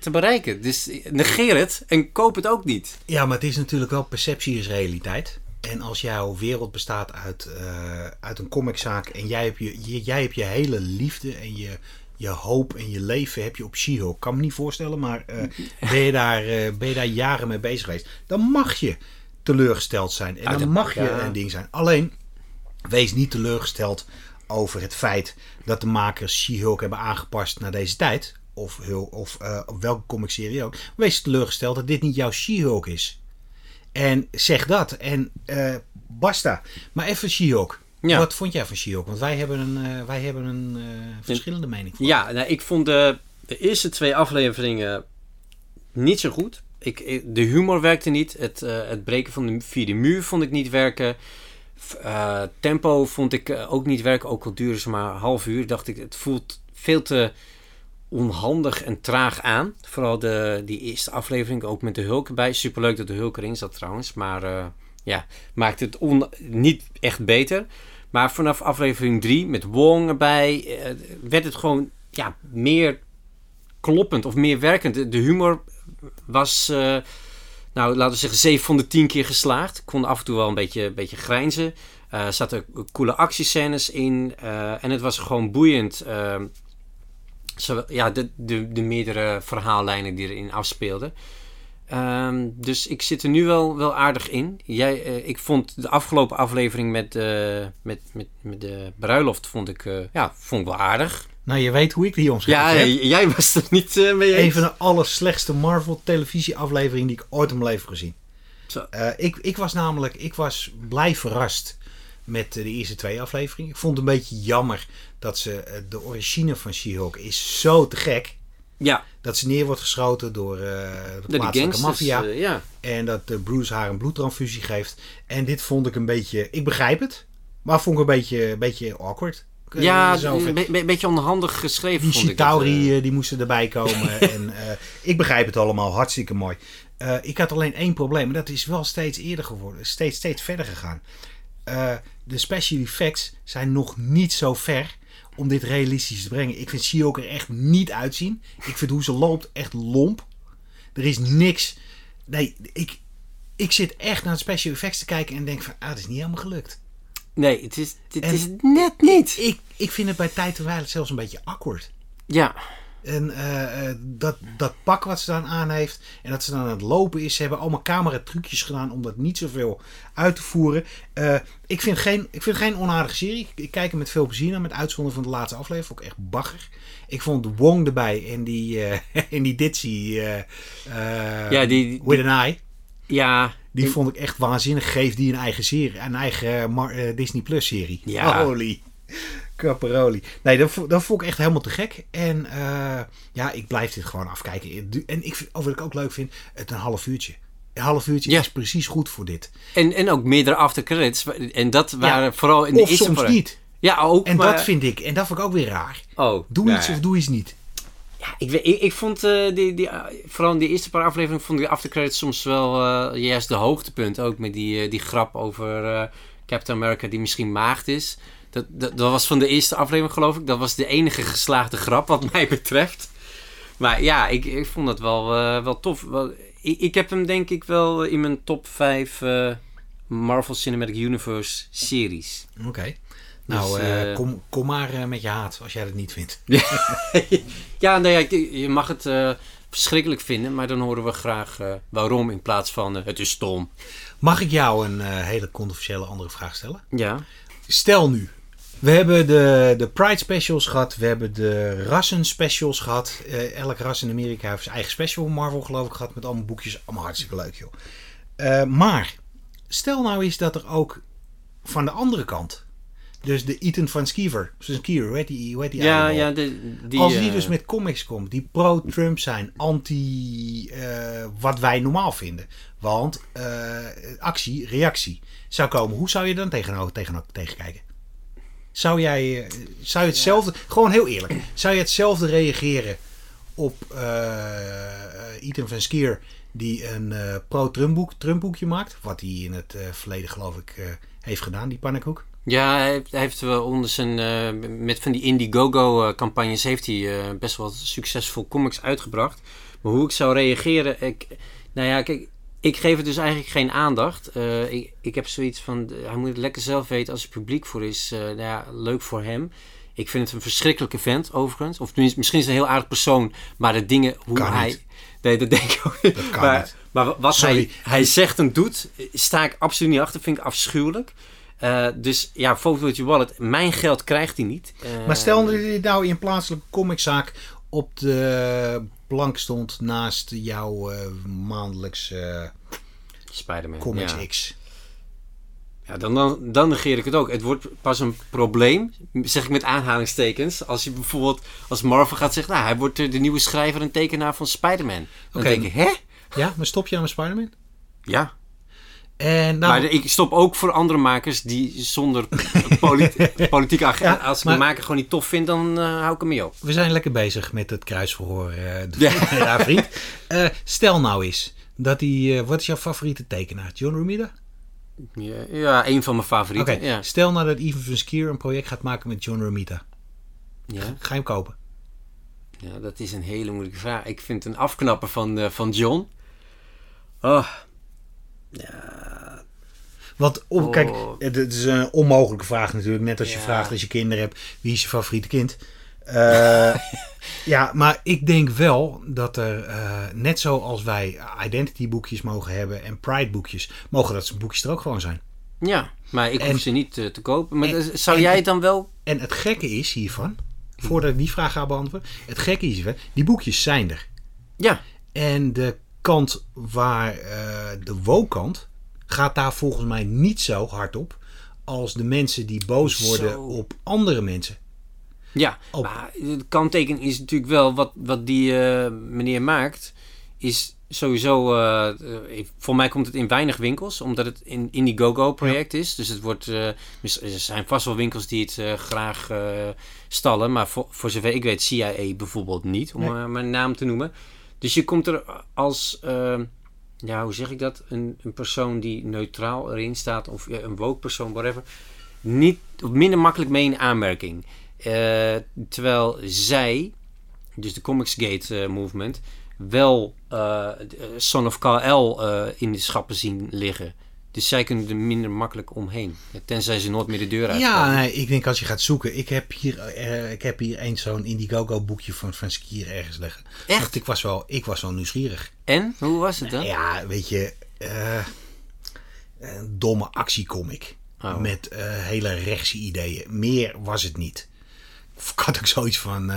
te- bereiken. Dus negeer het en koop het ook niet. Ja, maar het is natuurlijk wel perceptie is realiteit. En als jouw wereld bestaat uit, eh, uit een comiczaak en jij hebt je- jij hebt je hele liefde en je, je hoop en je leven heb je op She-Hulk. Ik kan me niet voorstellen, maar eh, ben, je daar, eh, ben je daar jaren mee bezig geweest, dan mag je teleurgesteld zijn. En dan mag je een ding zijn. Alleen, wees niet teleurgesteld over het feit dat de makers She-Hulk hebben aangepast naar deze tijd. Of, of op welke comicserie ook. Wees teleurgesteld dat dit niet jouw She-Hulk is. En zeg dat. En basta. Maar even She-Hulk. Ja. Wat vond jij van She-Hulk? Want wij hebben een, eh, wij hebben een eh, verschillende mening. van. Ja, nou, ik vond de, de eerste twee afleveringen niet zo goed. Ik, ik- de humor werkte niet. Het, eh, het breken van de vierde muur vond ik niet werken. Tempo vond ik ook niet werken. Ook al duurde ze maar een half uur. Dacht ik, het voelt veel te onhandig en traag aan. Vooral de, die eerste aflevering, ook met de Hulk erbij. Superleuk dat de Hulk erin zat trouwens. Maar ja, maakt het niet echt beter. Maar vanaf aflevering 3 met Wong erbij eh, werd het gewoon ja, meer kloppend of meer werkend. De, humor was, eh, nou laten we zeggen, 7 van de 10 keer geslaagd. Ik kon af en toe wel een beetje, een beetje grijnzen. Eh, er zaten coole actiescènes in en het was gewoon boeiend. ja, de, de, de meerdere verhaallijnen die erin afspeelden. Ehm, dus ik zit er nu wel, wel aardig in. Jij, eh, ik vond de afgelopen aflevering met, eh, met, met, met de bruiloft vond ik, eh, ja, vond ik wel aardig. Nou, je weet hoe ik die omschrijf. Ja, j- jij was er niet mee eens. Een van de allerslechtste Marvel televisieafleveringen die ik ooit in mijn leven heb gezien. Zo. Ik, ik was namelijk, ik was blij verrast met de eerste twee afleveringen. Ik vond het een beetje jammer dat ze, de origine van She-Hulk is zo te gek. Ja, Dat ze neer wordt geschoten door eh, de plaatselijke maffia. eh, ja. En dat eh, Bruce haar een bloedtransfusie geeft. En dit vond ik een beetje, ik begrijp het. Maar vond ik een beetje, een beetje awkward. Ja, een van- be- be- beetje onhandig geschreven die vond ik het, die moesten erbij komen. en ik begrijp het allemaal, hartstikke mooi. Ik had alleen één probleem, en dat is wel steeds eerder geworden, steeds, steeds verder gegaan. De special effects zijn nog niet zo ver om dit realistisch te brengen. Ik vind She-Hulk er echt niet uitzien. Ik vind hoe ze loopt echt lomp. Er is niks. Nee, ik, ik zit echt naar de special effects te kijken en denk van, ah, dat is niet helemaal gelukt. Nee, het is, het En- is het net niet. Ik, ik vind het bij tijd en zelfs een beetje awkward. Ja, En eh, eh, dat, dat pak wat ze dan aan heeft en dat ze dan aan het lopen is, ze hebben allemaal cameratrucjes gedaan om dat niet zoveel uit te voeren. Eh, ik, vind geen, ik vind geen onaardige serie. Ik, ik kijk er met veel plezier naar, met uitzondering van de laatste aflevering. Ik echt bagger. Ik vond Wong erbij en die, en die Ditzy Ja, die- die- with an eye. ja. Die vond ik echt waanzinnig. Geef die een eigen serie, een eigen Disney Plus serie. Ja. Holy. Caparoli. Nee, dat, dat vond ik echt helemaal te gek. En eh, ja, ik blijf dit gewoon afkijken. En ik oh, wat ik ook leuk vind, het een half uurtje. Een half uurtje Ja. is precies goed voor dit. En, en ook meerdere aftercredits. En dat waren vooral in de of eerste... soms paar- niet. Ja, ook. En maar... dat vind ik, en dat vond ik ook weer raar. Oh, Doe nou iets ja. of doe iets niet. Ja, ik, weet- ik, ik vond eh, die, die, eh, vooral in de eerste paar afleveringen vond ik de aftercredits soms wel juist de hoogtepunt. Ook met die, die grap over Captain America die misschien maagd is. Dat, dat, dat was van de eerste aflevering geloof ik. Dat was de enige geslaagde grap wat mij betreft. Maar ja, ik, ik vond dat wel, eh, wel tof. Ik, ik heb hem denk ik wel in mijn top 5 eh, Marvel Cinematic Universe series. Oké. Nou, Dus, eh, kom, kom maar met je haat als jij dat niet vindt. ja, nou ja, je- je mag het verschrikkelijk vinden, maar dan horen we graag waarom in plaats van het is stom. Mag ik jou een hele controversiële andere vraag stellen? Ja. Stel nu, we hebben de, de Pride specials gehad, we hebben de rassen specials gehad. Eh, elk ras in Amerika heeft zijn eigen special van Marvel geloof ik gehad met allemaal boekjes. Allemaal hartstikke leuk joh. Eh, maar, stel nou eens dat er ook van de andere kant. Dus de Ethan van Skeever. Skeever, hoe heet die, hoe heet die Ja, ja, de, die, Als die eh, dus met comics komt die pro-Trump zijn, anti wat wij normaal vinden. Want actie, reactie zou komen. Hoe zou je dan tegenover, tegenover tegenkijken? Zou jij eh, zou je hetzelfde, gewoon heel eerlijk, zou je hetzelfde reageren op eh Ethan van Skeer die een eh, pro-Trump Trump boekje maakt? Wat hij in het verleden geloof ik heeft gedaan, die pannenkoek. Ja, hij heeft, hij heeft wel onder zijn. met van die Indiegogo-campagnes heeft hij best wel succesvol comics uitgebracht. Maar hoe ik zou reageren. Ik, nou ja, kijk. Ik geef het dus eigenlijk geen aandacht. Eh, ik, ik heb zoiets van. Hij moet het lekker zelf weten als er publiek voor is. eh, nou ja, leuk voor hem. Ik vind het een verschrikkelijke vent, overigens. Of tenminste, misschien is hij een heel aardig persoon. Maar de dingen hoe Kan hij. niet. Nee, dat denk ik ook niet. Dat kan maar, niet. maar wat Sorry. hij, hij zegt en doet, sta ik absoluut niet achter. Vind ik afschuwelijk. Eh, dus ja, Vote with your wallet. Mijn geld krijgt hij niet. Maar stel dat je nou in een plaatselijke comiczaak op de plank stond naast jouw eh, maandelijks eh, Spider-Man. Comics ja. X. Ja, dan, dan, dan negeer ik het ook. Het wordt pas een probleem, zeg ik met aanhalingstekens. Als je bijvoorbeeld als Marvel gaat zeggen, nou, hij wordt de nieuwe schrijver en tekenaar van Spider-Man. Dan denk ik, hè? Ja, maar stop je aan Spider-Man? Ja. En nou, maar ik stop ook voor andere makers die zonder polit politieke agenda, Ja, als ik maar- maker gewoon niet tof vind, dan eh, hou ik hem mee op. we zijn lekker bezig met het kruisverhoor. eh Ja. ja, vriend. Eh, stel nou eens dat hij... eh, wat is jouw favoriete tekenaar? John Romita? Ja, ja een van mijn favorieten. Stel nou dat Ivan van Skier een project gaat maken met John Romita. Ja. Ga je hem kopen? ja, dat is een hele moeilijke vraag. Ik vind een afknapper van, van John. Oh, Want oh, Oh. kijk, het, is een onmogelijke vraag natuurlijk. Net als je Ja. vraagt als je kinderen hebt, wie is je favoriete kind? Eh, ja, maar ik denk wel dat er, eh, net zoals wij identity boekjes mogen hebben en pride boekjes, mogen dat soort boekjes er ook gewoon zijn. ja, maar ik En- hoef ze niet eh, te kopen. Maar en- zou en- jij het dan wel... En het gekke is hiervan, voordat ik die vraag ga beantwoorden, het gekke is hiervan, die boekjes zijn er. Ja, En de kant waar eh, de woke-kant gaat daar volgens mij niet zo hard op als de mensen die boos worden Zo. op andere mensen. Ja, Op- maar de kanttekening is natuurlijk wel wat, wat die eh, meneer maakt. Is sowieso, eh, voor mij komt het in weinig winkels, omdat het een Indiegogo project is. Dus het wordt, er zijn vast wel winkels die het graag stallen. Maar voor, voor zover ik weet, CIA bijvoorbeeld niet, om Nee. maar mijn naam te noemen. Dus je komt er als, eh, ja, hoe zeg ik dat? Een, een persoon die neutraal erin staat, of een woke persoon, whatever, niet, of minder makkelijk mee in aanmerking. Eh, terwijl zij, dus de Comicsgate eh, movement, wel eh, Son of eh, in de schappen zien liggen. Dus zij kunnen er minder makkelijk omheen. Tenzij ze nooit meer de deur uit Ja, nee, ik denk als je gaat zoeken. Ik heb hier, eh, ik heb hier eens zo'n Indiegogo boekje van Van Skier ergens liggen. Echt? Want ik was wel, ik was wel nieuwsgierig. En? Hoe was het dan? Ja, weet je, eh, een domme actiecomic. Oh. Met eh, hele rechtse ideeën. Meer was het niet. Of ik had ook zoiets van.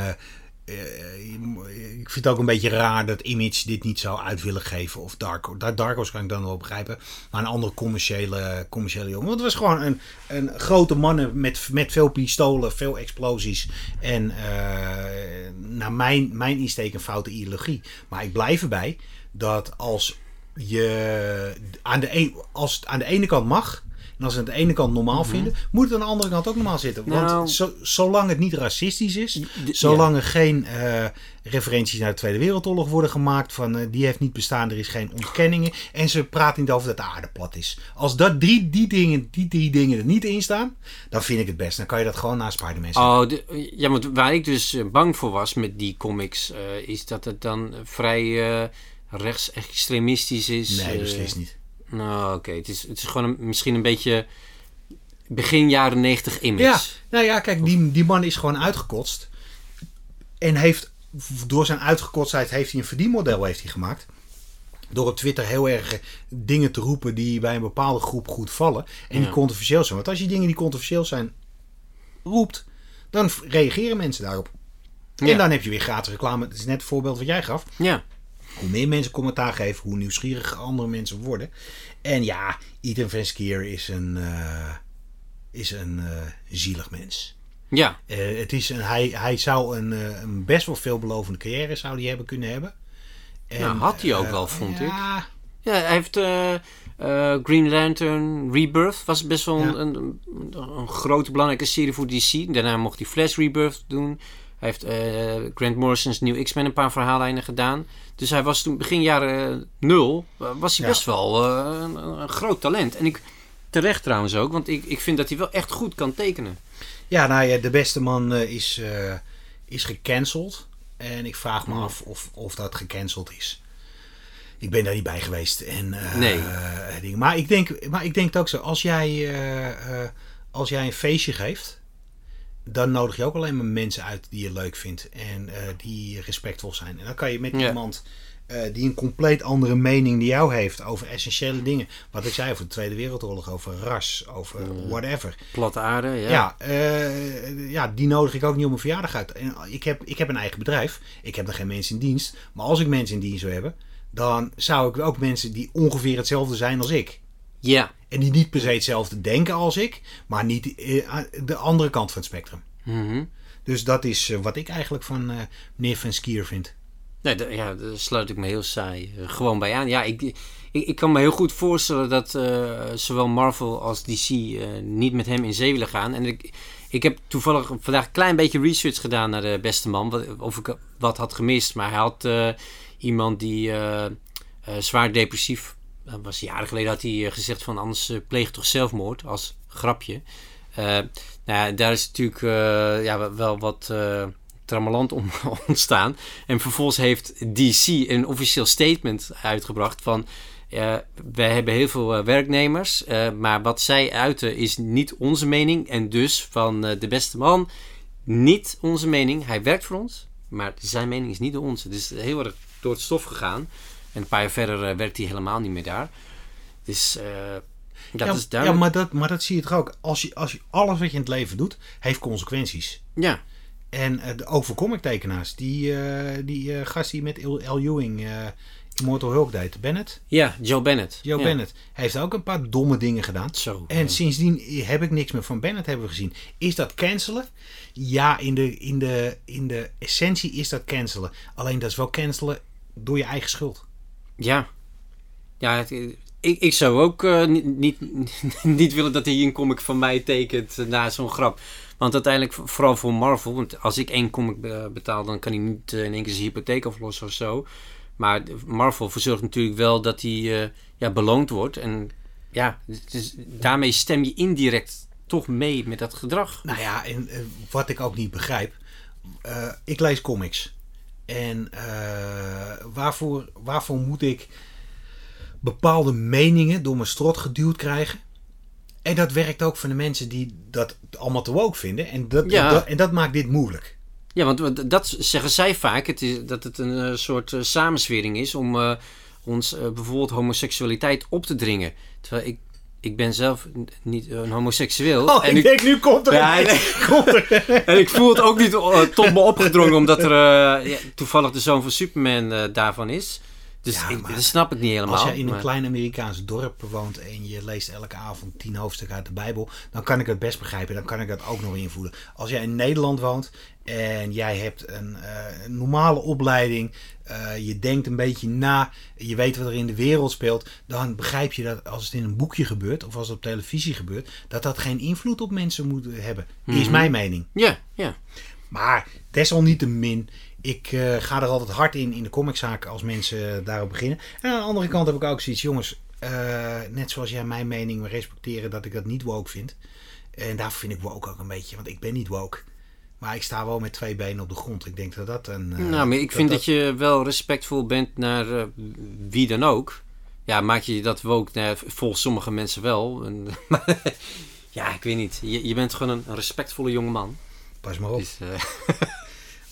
Eh, eh, ik vind het ook een beetje raar dat Image dit niet zou uit willen geven. Of Dark, Dark Dark Horse kan ik dan wel begrijpen. Maar een andere commerciële, commerciële jongen. Want het was gewoon een, een grote mannen met, met veel pistolen, veel explosies. En eh, naar mijn, mijn insteek een foute ideologie. Maar ik blijf erbij dat als je aan de, een, als aan de ene kant mag. En als ze het aan de ene kant normaal vinden, moet het aan de andere kant ook normaal zitten. Want Nou- zo, zolang het niet racistisch is, zolang er geen eh, referenties naar de Tweede Wereldoorlog worden gemaakt, van eh, die heeft niet bestaan, er is geen ontkenningen. En ze praten niet over dat de aarde plat is. Als dat drie, die, dingen, die drie dingen er niet in staan, dan vind ik het best. Dan kan je dat gewoon naast Spider-Man zetten. Oh, de- ja, want waar ik dus eh, bang voor was met die comics, is dat het dan vrij rechtsextremistisch is. nee, beslist niet. Nou, oké. Het, is, het is gewoon een- misschien een beetje begin jaren 90 image. Ja, nou ja, kijk, die, die man is gewoon uitgekotst. En heeft, door zijn uitgekotstheid heeft hij een verdienmodel heeft hij gemaakt. Door op Twitter heel erg dingen te roepen die bij een bepaalde groep goed vallen. En die controversieel zijn. Want als je dingen die controversieel zijn roept, dan reageren mensen daarop. Ja. En dan heb je weer gratis reclame. Dat is net het voorbeeld wat jij gaf. Ja. Hoe meer mensen commentaar geven, hoe nieuwsgieriger andere mensen worden. En ja, Ethan Van Scier is een, uh, is een uh, zielig mens. Ja. Uh, het is een, hij, hij zou een, een best wel veelbelovende carrière zou die hebben kunnen hebben. En, nou, had hij ook wel, vond ja, ik. Ja, hij heeft Green Lantern Rebirth. Was best wel een, een, een, grote belangrijke serie voor DC. Daarna mocht hij Flash Rebirth doen. Hij heeft uh, Grant Morrison's New X-Men een paar verhaallijnen gedaan. Dus hij was toen begin jaren nul, was hij best wel uh, een, een, groot talent. En ik, terecht trouwens ook, want ik, ik vind dat hij wel echt goed kan tekenen. Ja, nou ja, de beste man uh, is, is gecanceld. En ik vraag me af of, of dat gecanceld is. Ik ben daar niet bij geweest. En, nee. maar, ik denk, maar ik denk het ook zo. Als jij, als jij een feestje geeft dan nodig je ook alleen maar mensen uit die je leuk vindt en uh, die respectvol zijn. En dan kan je met iemand uh, die een compleet andere mening die jou heeft over essentiële dingen. Wat ik zei over de Tweede Wereldoorlog, over ras, over whatever. Platte aarde, ja. Ja, uh, ja, die nodig ik ook niet op mijn verjaardag uit. En ik, heb, ik heb een eigen bedrijf. Ik heb er geen mensen in dienst. Maar als ik mensen in dienst zou hebben, dan zou ik ook mensen die ongeveer hetzelfde zijn als ik. Ja. En die niet per se hetzelfde denken als ik, maar niet eh, de andere kant van het spectrum. Mm Dus dat is eh, wat ik eigenlijk van uh, meneer Van Skier vind. Nee, ja, daar sluit ik me heel saai gewoon bij aan. Ja, ik, ik, ik, kan me heel goed voorstellen dat zowel Marvel als DC niet met hem in zee willen gaan. En ik, ik heb toevallig vandaag een klein beetje research gedaan naar de beste man. Wat, of ik wat had gemist. Maar hij had iemand die zwaar depressief was jaren geleden had hij eh, gezegd van anders uh, pleeg toch zelfmoord als grapje. Uh, nou ja, daar is natuurlijk ja, wel wat uh, om ontstaan. En vervolgens heeft DC een officieel statement uitgebracht van... wij hebben heel veel werknemers, maar wat zij uiten is niet onze mening. En dus van de beste man niet onze mening. Hij werkt voor ons, maar zijn mening is niet de onze. Dus heel erg door het stof gegaan. En een paar jaar verder uh, werkt hij helemaal niet meer daar. Dus uh, dat ja, is duidelijk. Ja, maar dat, maar dat zie je toch ook. Als je, als je alles wat je in het leven doet, heeft consequenties. Ja. En uh, ook voor comictekenaars. Die, die gast die met L. Ewing Immortal Hulk deed. Bennett? Ja, Joe Bennett. Joe ja. Bennett. Hij heeft ook een paar domme dingen gedaan. Zo, en sindsdien heb ik niks meer van Bennett hebben we gezien. Is dat cancelen? Ja, in de, in, de, in de essentie is dat cancelen. Alleen dat is wel cancelen door je eigen schuld. Ja. Ja, ik, ik zou ook uh, niet, niet, willen dat hij een comic van mij tekent uh, na zo'n grap. Want uiteindelijk, vooral voor Marvel, want als ik één comic betaal, dan kan hij niet uh, in één keer zijn hypotheek aflossen of zo. Maar Marvel verzorgt natuurlijk wel dat hij ja, beloond wordt. En ja, dus daarmee stem je indirect toch mee met dat gedrag. Nou ja, en wat ik ook niet begrijp. ik lees comics. En uh, waarvoor, waarvoor moet ik bepaalde meningen door mijn strot geduwd krijgen? En dat werkt ook voor de mensen die dat allemaal te woke vinden. En dat, Ja. dat, en dat maakt dit moeilijk. Ja, want dat zeggen zij vaak, het is, dat het een eh, soort uh, samenswering is om uh, ons bijvoorbeeld homoseksualiteit op te dringen. Terwijl ik, ik ben zelf niet een homoseksueel. Oh, en ik denk, nu komt er Ja, komt er En ik voel het ook niet uh, tot me opgedrongen, omdat er uh, ja, toevallig de zoon van Superman uh, daarvan is. Dus Ja, ik, dat snap ik niet helemaal. Als jij in een maar- klein Amerikaans dorp woont en je leest elke avond tien hoofdstukken uit de Bijbel, dan kan ik het best begrijpen. Dan kan ik dat ook nog invoelen. Als jij in Nederland woont en jij hebt een, eh, normale opleiding, eh, je denkt een beetje na, je weet wat er in de wereld speelt, dan begrijp je dat als het in een boekje gebeurt of als het op televisie gebeurt, dat dat geen invloed op mensen moet hebben. Is Mhm. mijn mening. Ja, ja. Maar desalniettemin, ik eh, ga er altijd hard in in de comiczaken als mensen eh, daarop beginnen. En aan de andere kant heb ik ook zoiets, jongens, eh, net zoals jij mijn mening respecteren dat ik dat niet woke vind. En daar vind ik woke ook een beetje, want ik ben niet woke. Maar ik sta wel met twee benen op de grond. Ik denk dat dat een... nou, maar ik vind dat, je wel respectvol bent naar wie dan ook. Ja, maak je dat ook naar, volgens sommige mensen wel. En, maar, ja, ik weet niet. Je, je bent gewoon een, respectvolle jongeman. Pas maar op. Dus,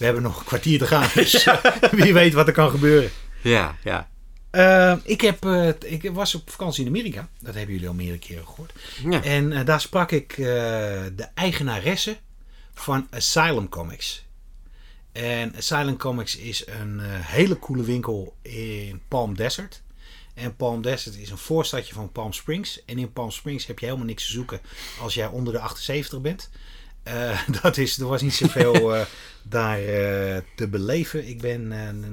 We hebben nog een kwartier te gaan. Dus eh, wie weet wat er kan gebeuren. ja, ja. Eh, ik, heb, eh, ik was op vakantie in Amerika. Dat hebben jullie al meerdere keren gehoord. ja. En daar sprak ik de eigenaresse van Asylum Comics. En Silent Comics is een hele coole winkel in Palm Desert. En Palm Desert is een voorstadje van Palm Springs. En in Palm Springs heb je helemaal niks te zoeken als jij onder de 78 bent. Uh, dat is, er was niet zoveel uh, daar uh, te beleven. Ik ben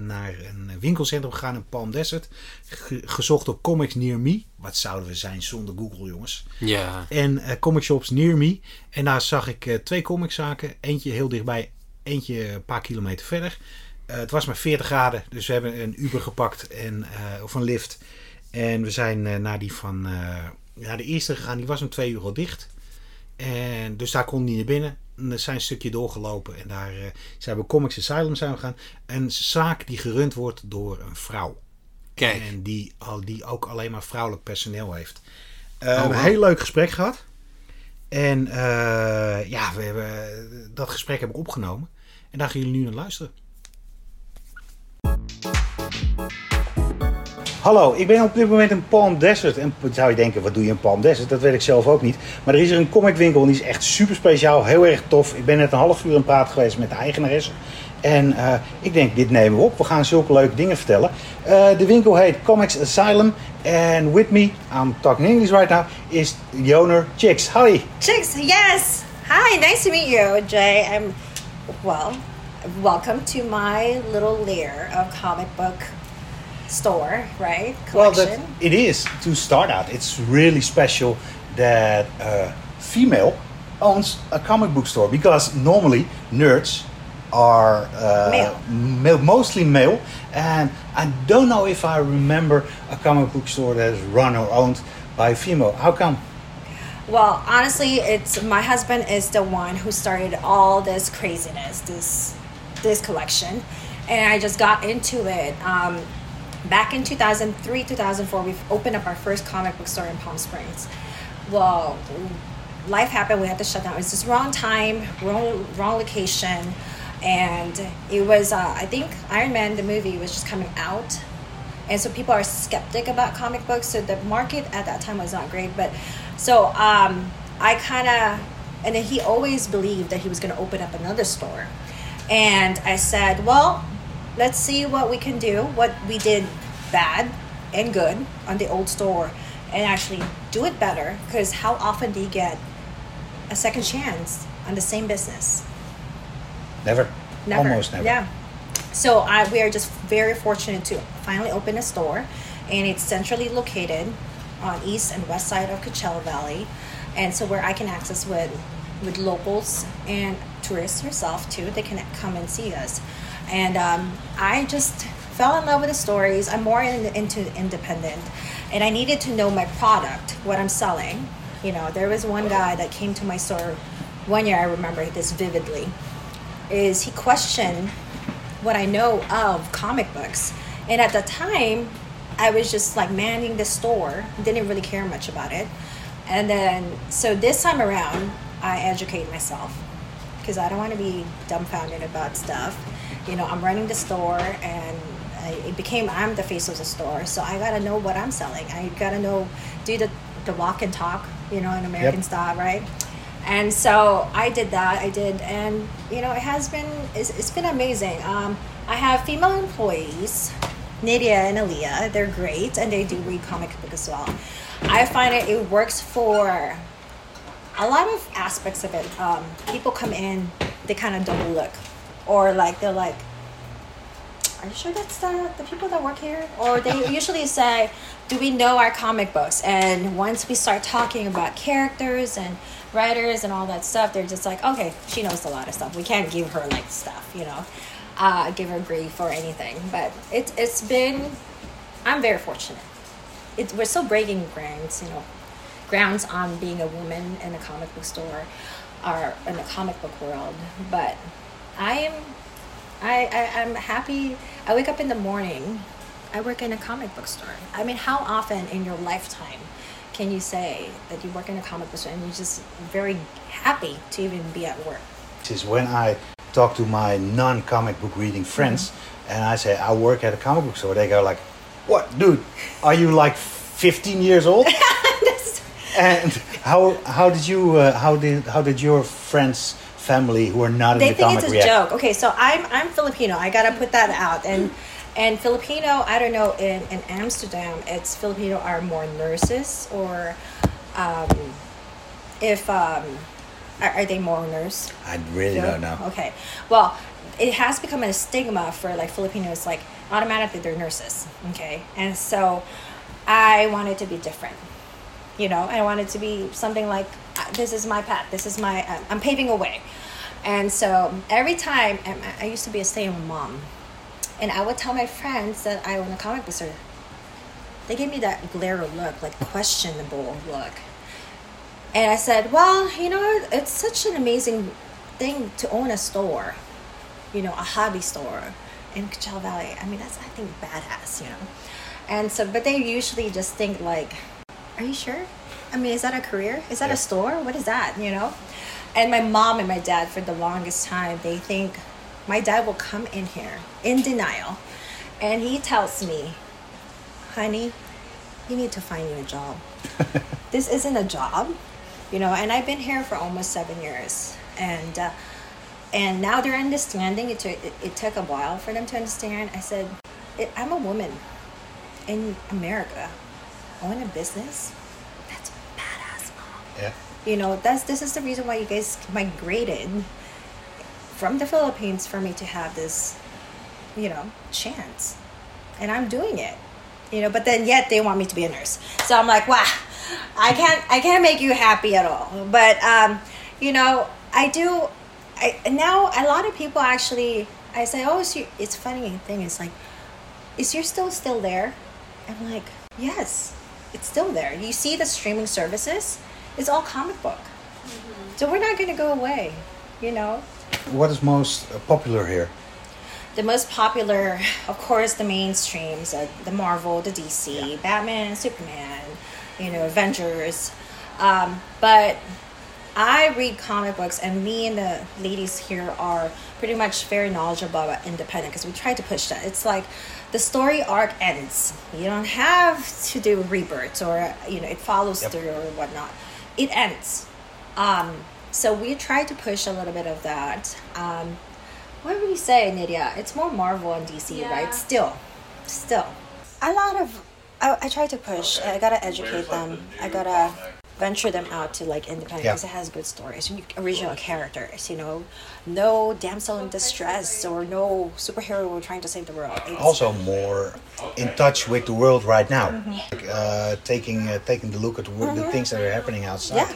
naar een winkelcentrum gegaan in Palm Desert. Ge gezocht op Comics Near Me. Wat zouden we zijn zonder Google, jongens? Ja. En comic shops Near Me. En daar zag ik twee comiczaken. Eentje heel dichtbij, eentje een paar kilometer verder. het was maar 40 graden, dus we hebben een Uber gepakt en, of een lift. En we zijn naar die van ja, de eerste gegaan. Die was om twee uur al dicht. En dus daar kon hij naar binnen. En zijn een stukje doorgelopen. En daar uh, zijn we Comics Asylum zijn we gegaan. Een zaak die gerund wordt door een vrouw. Kijk. En die, al, die ook alleen maar vrouwelijk personeel heeft. Uh, oh, wow. Een heel leuk gesprek gehad. En uh, ja, we hebben, dat gesprek heb ik opgenomen. En daar gaan jullie nu naar luisteren. Hallo, ik ben op dit moment in Palm Desert. En zou je denken, wat doe je in Palm Desert? Dat weet ik zelf ook niet. Maar er is er een comicwinkel en die is echt super speciaal, heel erg tof. Ik ben net een half uur in praat geweest met de eigenares. En uh, ik denk, dit nemen we op. We gaan zulke leuke dingen vertellen. Uh, de winkel heet Comics Asylum. And with me, I'm talking English right now, is the owner Chicks. Hi. Chicks, yes. Hi, nice to meet you, Jay. I'm, well, welcome to my little lair of comic book store, right? Collection. Well, that, it is to start out. It's really special that a female owns a comic book store because normally nerds are uh, male. male. mostly male, and I don't know if I remember a comic book store that is run or owned by a female. How come? Well, honestly, it's my husband is the one who started all this craziness, this this collection, and I just got into it. Um, back in 2003 2004 we've opened up our first comic book store in palm springs. Well life happened we had to shut down. It was just wrong time wrong wrong location and it was uh, i think iron man the movie was just coming out. And so people are skeptic about comic books so the market at that time was not great but so um, i kind of and then he always believed that he was going to open up another store. And i said well let's see what we can do, what we did bad and good on the old store, and actually do it better. Because how often do you get a second chance on the same business? Never. Never. Almost never. Yeah. So I, we are just very fortunate to finally open a store, and it's centrally located on east and west side of Coachella Valley, and so where I can access with with locals and tourists herself too. They can come and see us and um, I just fell in love with the stories. I'm more in, into independent, and I needed to know my product, what I'm selling. You know, there was one guy that came to my store one year. I remember this vividly. Is he questioned what I know of comic books, and at the time, I was just like manning the store, didn't really care much about it. And then, so this time around, I educate myself because I don't want to be dumbfounded about stuff you know, I'm running the store and I, it became I'm the face of the store. So I gotta know what I'm selling. I gotta know, do the, the walk and talk, you know, in American yep. style, right? And so I did that. I did, and you know, it has been it's, it's been amazing. Um, I have female employees, Nydia and Aaliyah. They're great, and they do read comic book as well. I find it it works for a lot of aspects of it. Um, people come in, they kind of double look or like they're like are you sure that's the, the people that work here? Or they usually say do we know our comic books? And once we start talking about characters and writers and all that stuff they're just like okay she knows a lot of stuff. We can't give her like stuff you know uh, give her grief or anything. But it, it's been i'm very fortunate. It, we're still breaking grounds you know grounds on being a woman in a comic book store or in the comic book world but I am, I, I I'm happy. I wake up in the morning. I work in a comic book store. I mean, how often in your lifetime can you say that you work in a comic book store and you're just very happy to even be at work? Is when I talk to my non-comic book reading friends mm-hmm. and I say I work at a comic book store. They go like, "What, dude? Are you like 15 years old?" and how how did you uh, how did how did your friends family who are not they in the think it's a joke. Okay, so I'm I'm Filipino. I gotta put that out. And and Filipino, I don't know. In in Amsterdam, it's Filipino are more nurses or, um, if um, are, are they more nurse? I really don't know. Okay. Well, it has become a stigma for like Filipinos, like automatically they're nurses. Okay. And so I wanted to be different. You know, I wanted to be something like this is my path. This is my, uh, I'm paving a way. And so every time, and I used to be a stay at home mom, and I would tell my friends that I own a comic book store. They gave me that glare look, like questionable look. And I said, well, you know, it's such an amazing thing to own a store, you know, a hobby store in Coachella Valley. I mean, that's, I think, badass, you know. And so, but they usually just think, like, are you sure? I mean, is that a career? Is that Yeah. a store? What is that, you know? And my mom and my dad, for the longest time, they think my dad will come in here in denial and he tells me, honey, you need to find you a job. this isn't a job, you know. And I've been here for almost seven years, and uh, and now they're understanding. It took it, it took a while for them to understand. I said, I'm a woman in America. Own a business. Yeah. You know, that's this is the reason why you guys migrated from the Philippines for me to have this, you know, chance. And I'm doing it. You know, but then yet they want me to be a nurse. So I'm like, wow, I can't I can't make you happy at all. But um, you know, I do I now a lot of people actually I say, Oh, you, it's funny thing is like, is your still still there? I'm like, Yes, it's still there. You see the streaming services, it's all comic book. So we're not gonna go away, you know? What is most popular here? the most popular, of course, the mainstreams, uh, the Marvel, the DC, Batman, Superman, you know, Avengers. Um, but I read comic books, and me and the ladies here are pretty much very knowledgeable about independent because we try to push that. It's like the story arc ends. You don't have to do rebirths or you know it follows Yep. through or whatnot. It ends. Um, so we try to push a little bit of that. Um, what would you say, Nydia? It's more Marvel and DC, Yeah. right? Still, still. A lot of I, I try to push. I gotta educate them. I gotta venture them out to like independent Yeah. because it has good stories, and original characters. You know, no damsel in distress or no superhero trying to save the world. It's, Also more in touch with the world right now. Mm-hmm. Like, uh, taking uh, taking the look at the, wo- the things that are happening outside. Yeah.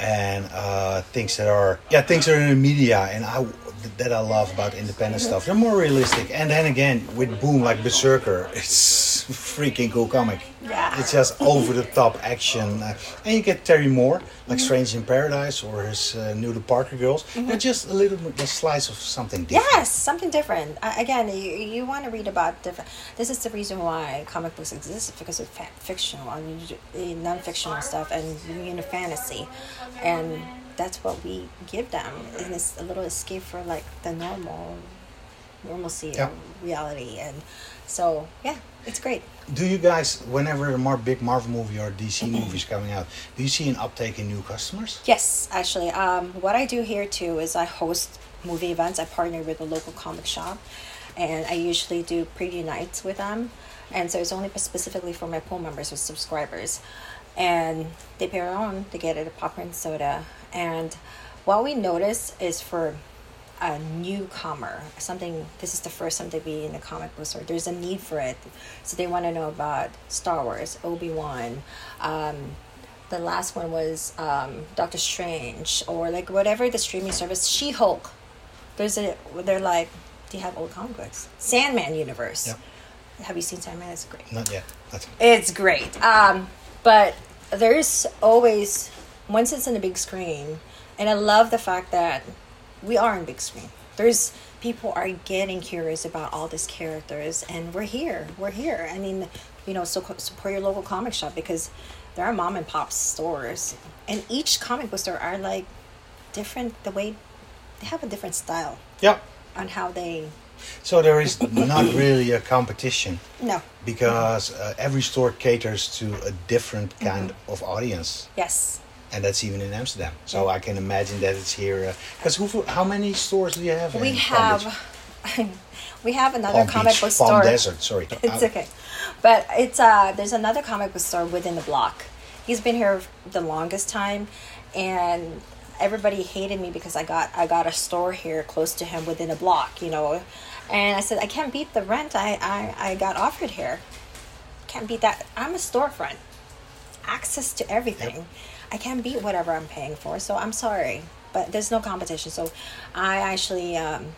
And uh, things that are yeah things that are in the media and I that I love about independent stuff. They're more realistic. And then again with Boom like Berserker, it's freaking cool comic. Yeah. It's just over the top action. Uh, and you get Terry Moore, like Strange in Paradise or his uh, new The Parker Girls. They're just a little bit a slice of something different. Yes, something different. Uh, again, you, you want to read about different. This is the reason why comic books exist because of fa- fictional, I mean, uh, non-fictional stuff, and you know, fantasy, and that's what we give them. And it's a little escape for like the normal, normalcy Yeah. of reality, and so yeah, it's great. Do you guys, whenever a more big Marvel movie or DC movie is coming out, do you see an uptake in new customers? Yes, actually. Um, what I do here too is I host movie events. I partner with a local comic shop, and I usually do preview nights with them. And so it's only specifically for my pool members or subscribers, and they pay their own. They get it a popcorn soda, and what we notice is for a newcomer, something this is the first time they be in the comic book store. There's a need for it, so they want to know about Star Wars, Obi Wan. Um, the last one was um, Doctor Strange, or like whatever the streaming service. She Hulk. There's a they're like, do you have old comic books? Sandman universe. Yep. Have you seen Sandman? It's great. Not yet. Not It's great. Um, but there's always once it's in the big screen, and I love the fact that we are in big screen. There's people are getting curious about all these characters, and we're here. We're here. I mean, you know, so support your local comic shop because there are mom and pop stores, and each comic book store are like different. The way they have a different style Yeah. on how they. So there is not really a competition No. because uh, every store caters to a different kind of audience. Yes. And that's even in Amsterdam. So I can imagine that it's here. Because who? How many stores do you have? We in have we have another Palm comic Beach, book Palm store. Desert. Sorry, It's Uh, okay, but it's uh there's another comic book store within the block. He's been here the longest time, and everybody hated me because I got I got a store here close to him within a block, you know, and I said I can't beat the rent I I, I got offered here. Can't beat that. I'm a storefront, access to everything. I can't beat whatever I'm paying for, so I'm sorry, but there's no competition. So I actually. Um,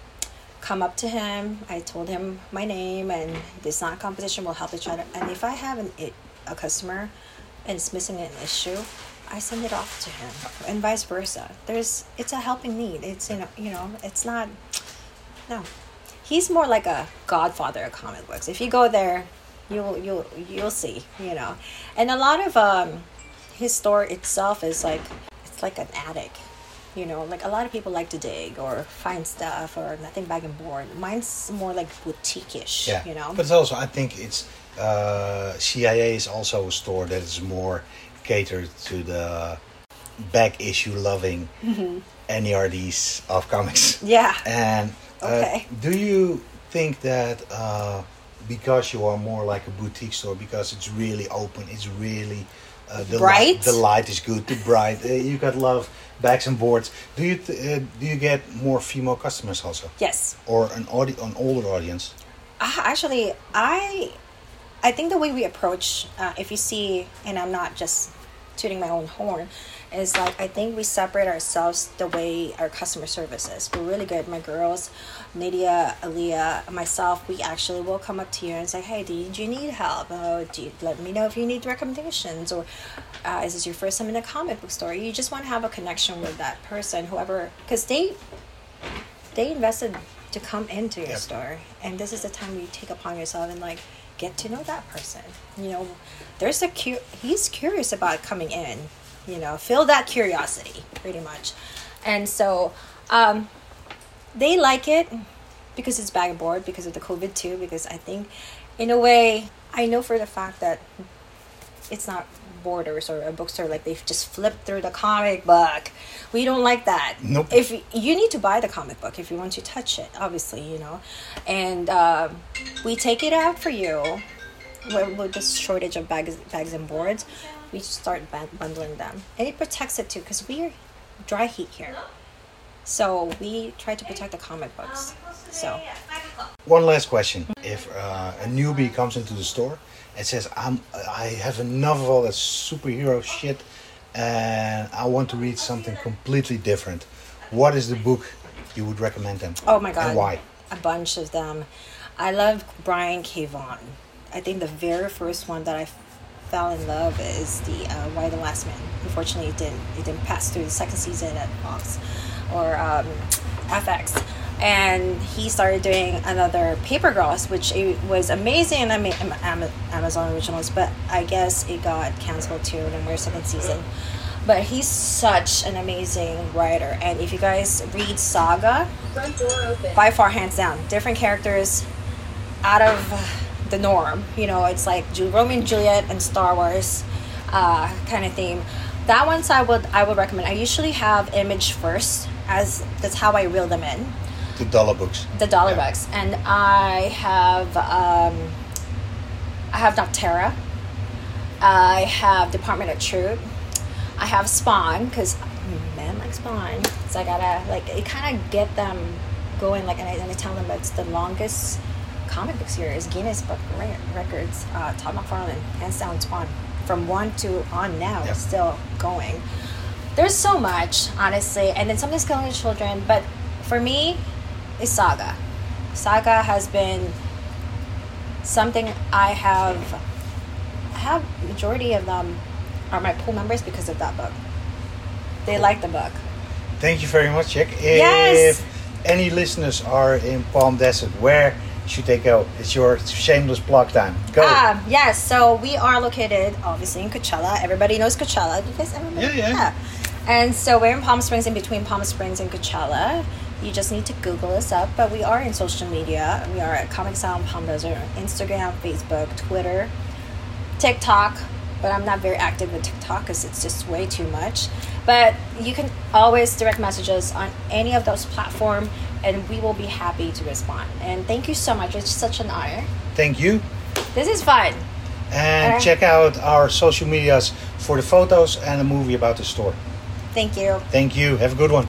come up to him. I told him my name, and it's not competition. We'll help each other. And if I have an it, a customer, and it's missing an issue, I send it off to him, and vice versa. There's it's a helping need. It's you know you know it's not no. He's more like a godfather of comic books. If you go there, you'll you'll you'll see you know, and a lot of um, his store itself is like it's like an attic you know like a lot of people like to dig or find stuff or nothing bag and board mine's more like boutique-ish Yeah, you know But it's also, I think it's uh, CIA is also a store that is more catered to the back issue loving NERDs of comics. Mm-hmm. yeah And uh, Okay. do you think that uh, because you are more like a boutique store, because it's really open, it's really uh, the Bright? Light, the light is good, the bright. Uh, you got a lot of bags and boards. Do you uh, do you get more female customers also, yes or an audi- an older audience? uh, actually i i think the way we approach uh, if you see and i'm not just tooting my own horn is like i think we separate ourselves the way our customer service is we're really good my girls Nydia, Aaliyah, myself, we actually will come up to you and say, "Hey, do you, do you need help? Oh, do you, let me know if you need recommendations, or uh, is this your first time in a comic book store? You just want to have a connection with that person, whoever, because they they invested to come into your Yep. store and this is the time you take upon yourself and like get to know that person you know there's a cu- he's curious about coming in you know feel that curiosity pretty much. And so um they like it because it's bag and board because of the covid too because i think in a way i know for the fact that it's not borders or a bookstore like they've just flipped through the comic book. We don't like that. Nope. if you need to buy the comic book if you want to touch it obviously you know. And um, we take it out for you. With, with this shortage of bags bags and boards we start bundling them and it protects it too because we're dry heat here so we try to protect the comic books so One last question: If uh, a newbie comes into the store and says, "I'm, I have enough of all that superhero shit, and I want to read something completely different," what is the book you would recommend them? Oh my god. And why? A bunch of them. I love Brian K. Vaughan. I think the very first one that I fell in love is the uh, Why the Last Man. Unfortunately, it didn't. It didn't pass through the second season at Fox or um, FX. And he started doing another Paper Girls, which it was amazing I Am- Amazon originals, but I guess it got canceled too, and we're second season. But he's such an amazing writer, and if you guys read Saga, Front door open. by far hands down different characters out of the norm you know it's like romeo and juliet and star wars uh, kind of theme. That one's i would i would recommend. I usually have image first as that's how i reel them in. The dollar books. the dollar Yeah. bucks and i have um, i have noctera. I have department of truth. I have spawn because men like spawn. So i gotta like it kind of get them going like and I, and I tell them it's the longest comic book series guinness book records uh, todd mcfarlane hands down from one to on now Yep. still going there's so much honestly and then something's killing the children but for me is saga saga has been something i have i have majority of them are my pool members because of that book they like the book Thank you very much, Jack. If Yes. any listeners are in Palm Desert, where should they go? It's your shameless plug time. Go. Ah, yes. So we are located obviously in Coachella. Everybody knows Coachella. Do you guys ever been? Yeah, yeah. And so we're in Palm Springs, in between Palm Springs and Coachella. You just need to Google us up. But we are in social media. We are at Comic Sound Palm Desert, on Instagram, Facebook, Twitter, TikTok, but I'm not very active with TikTok because it's just way too much. But you can always direct message us on any of those platforms, and we will be happy to respond. And thank you so much. It's such an honor. Thank you. This is fun. And check out our social medias for the photos and a movie about the store. Thank you. Thank you. Have a good one.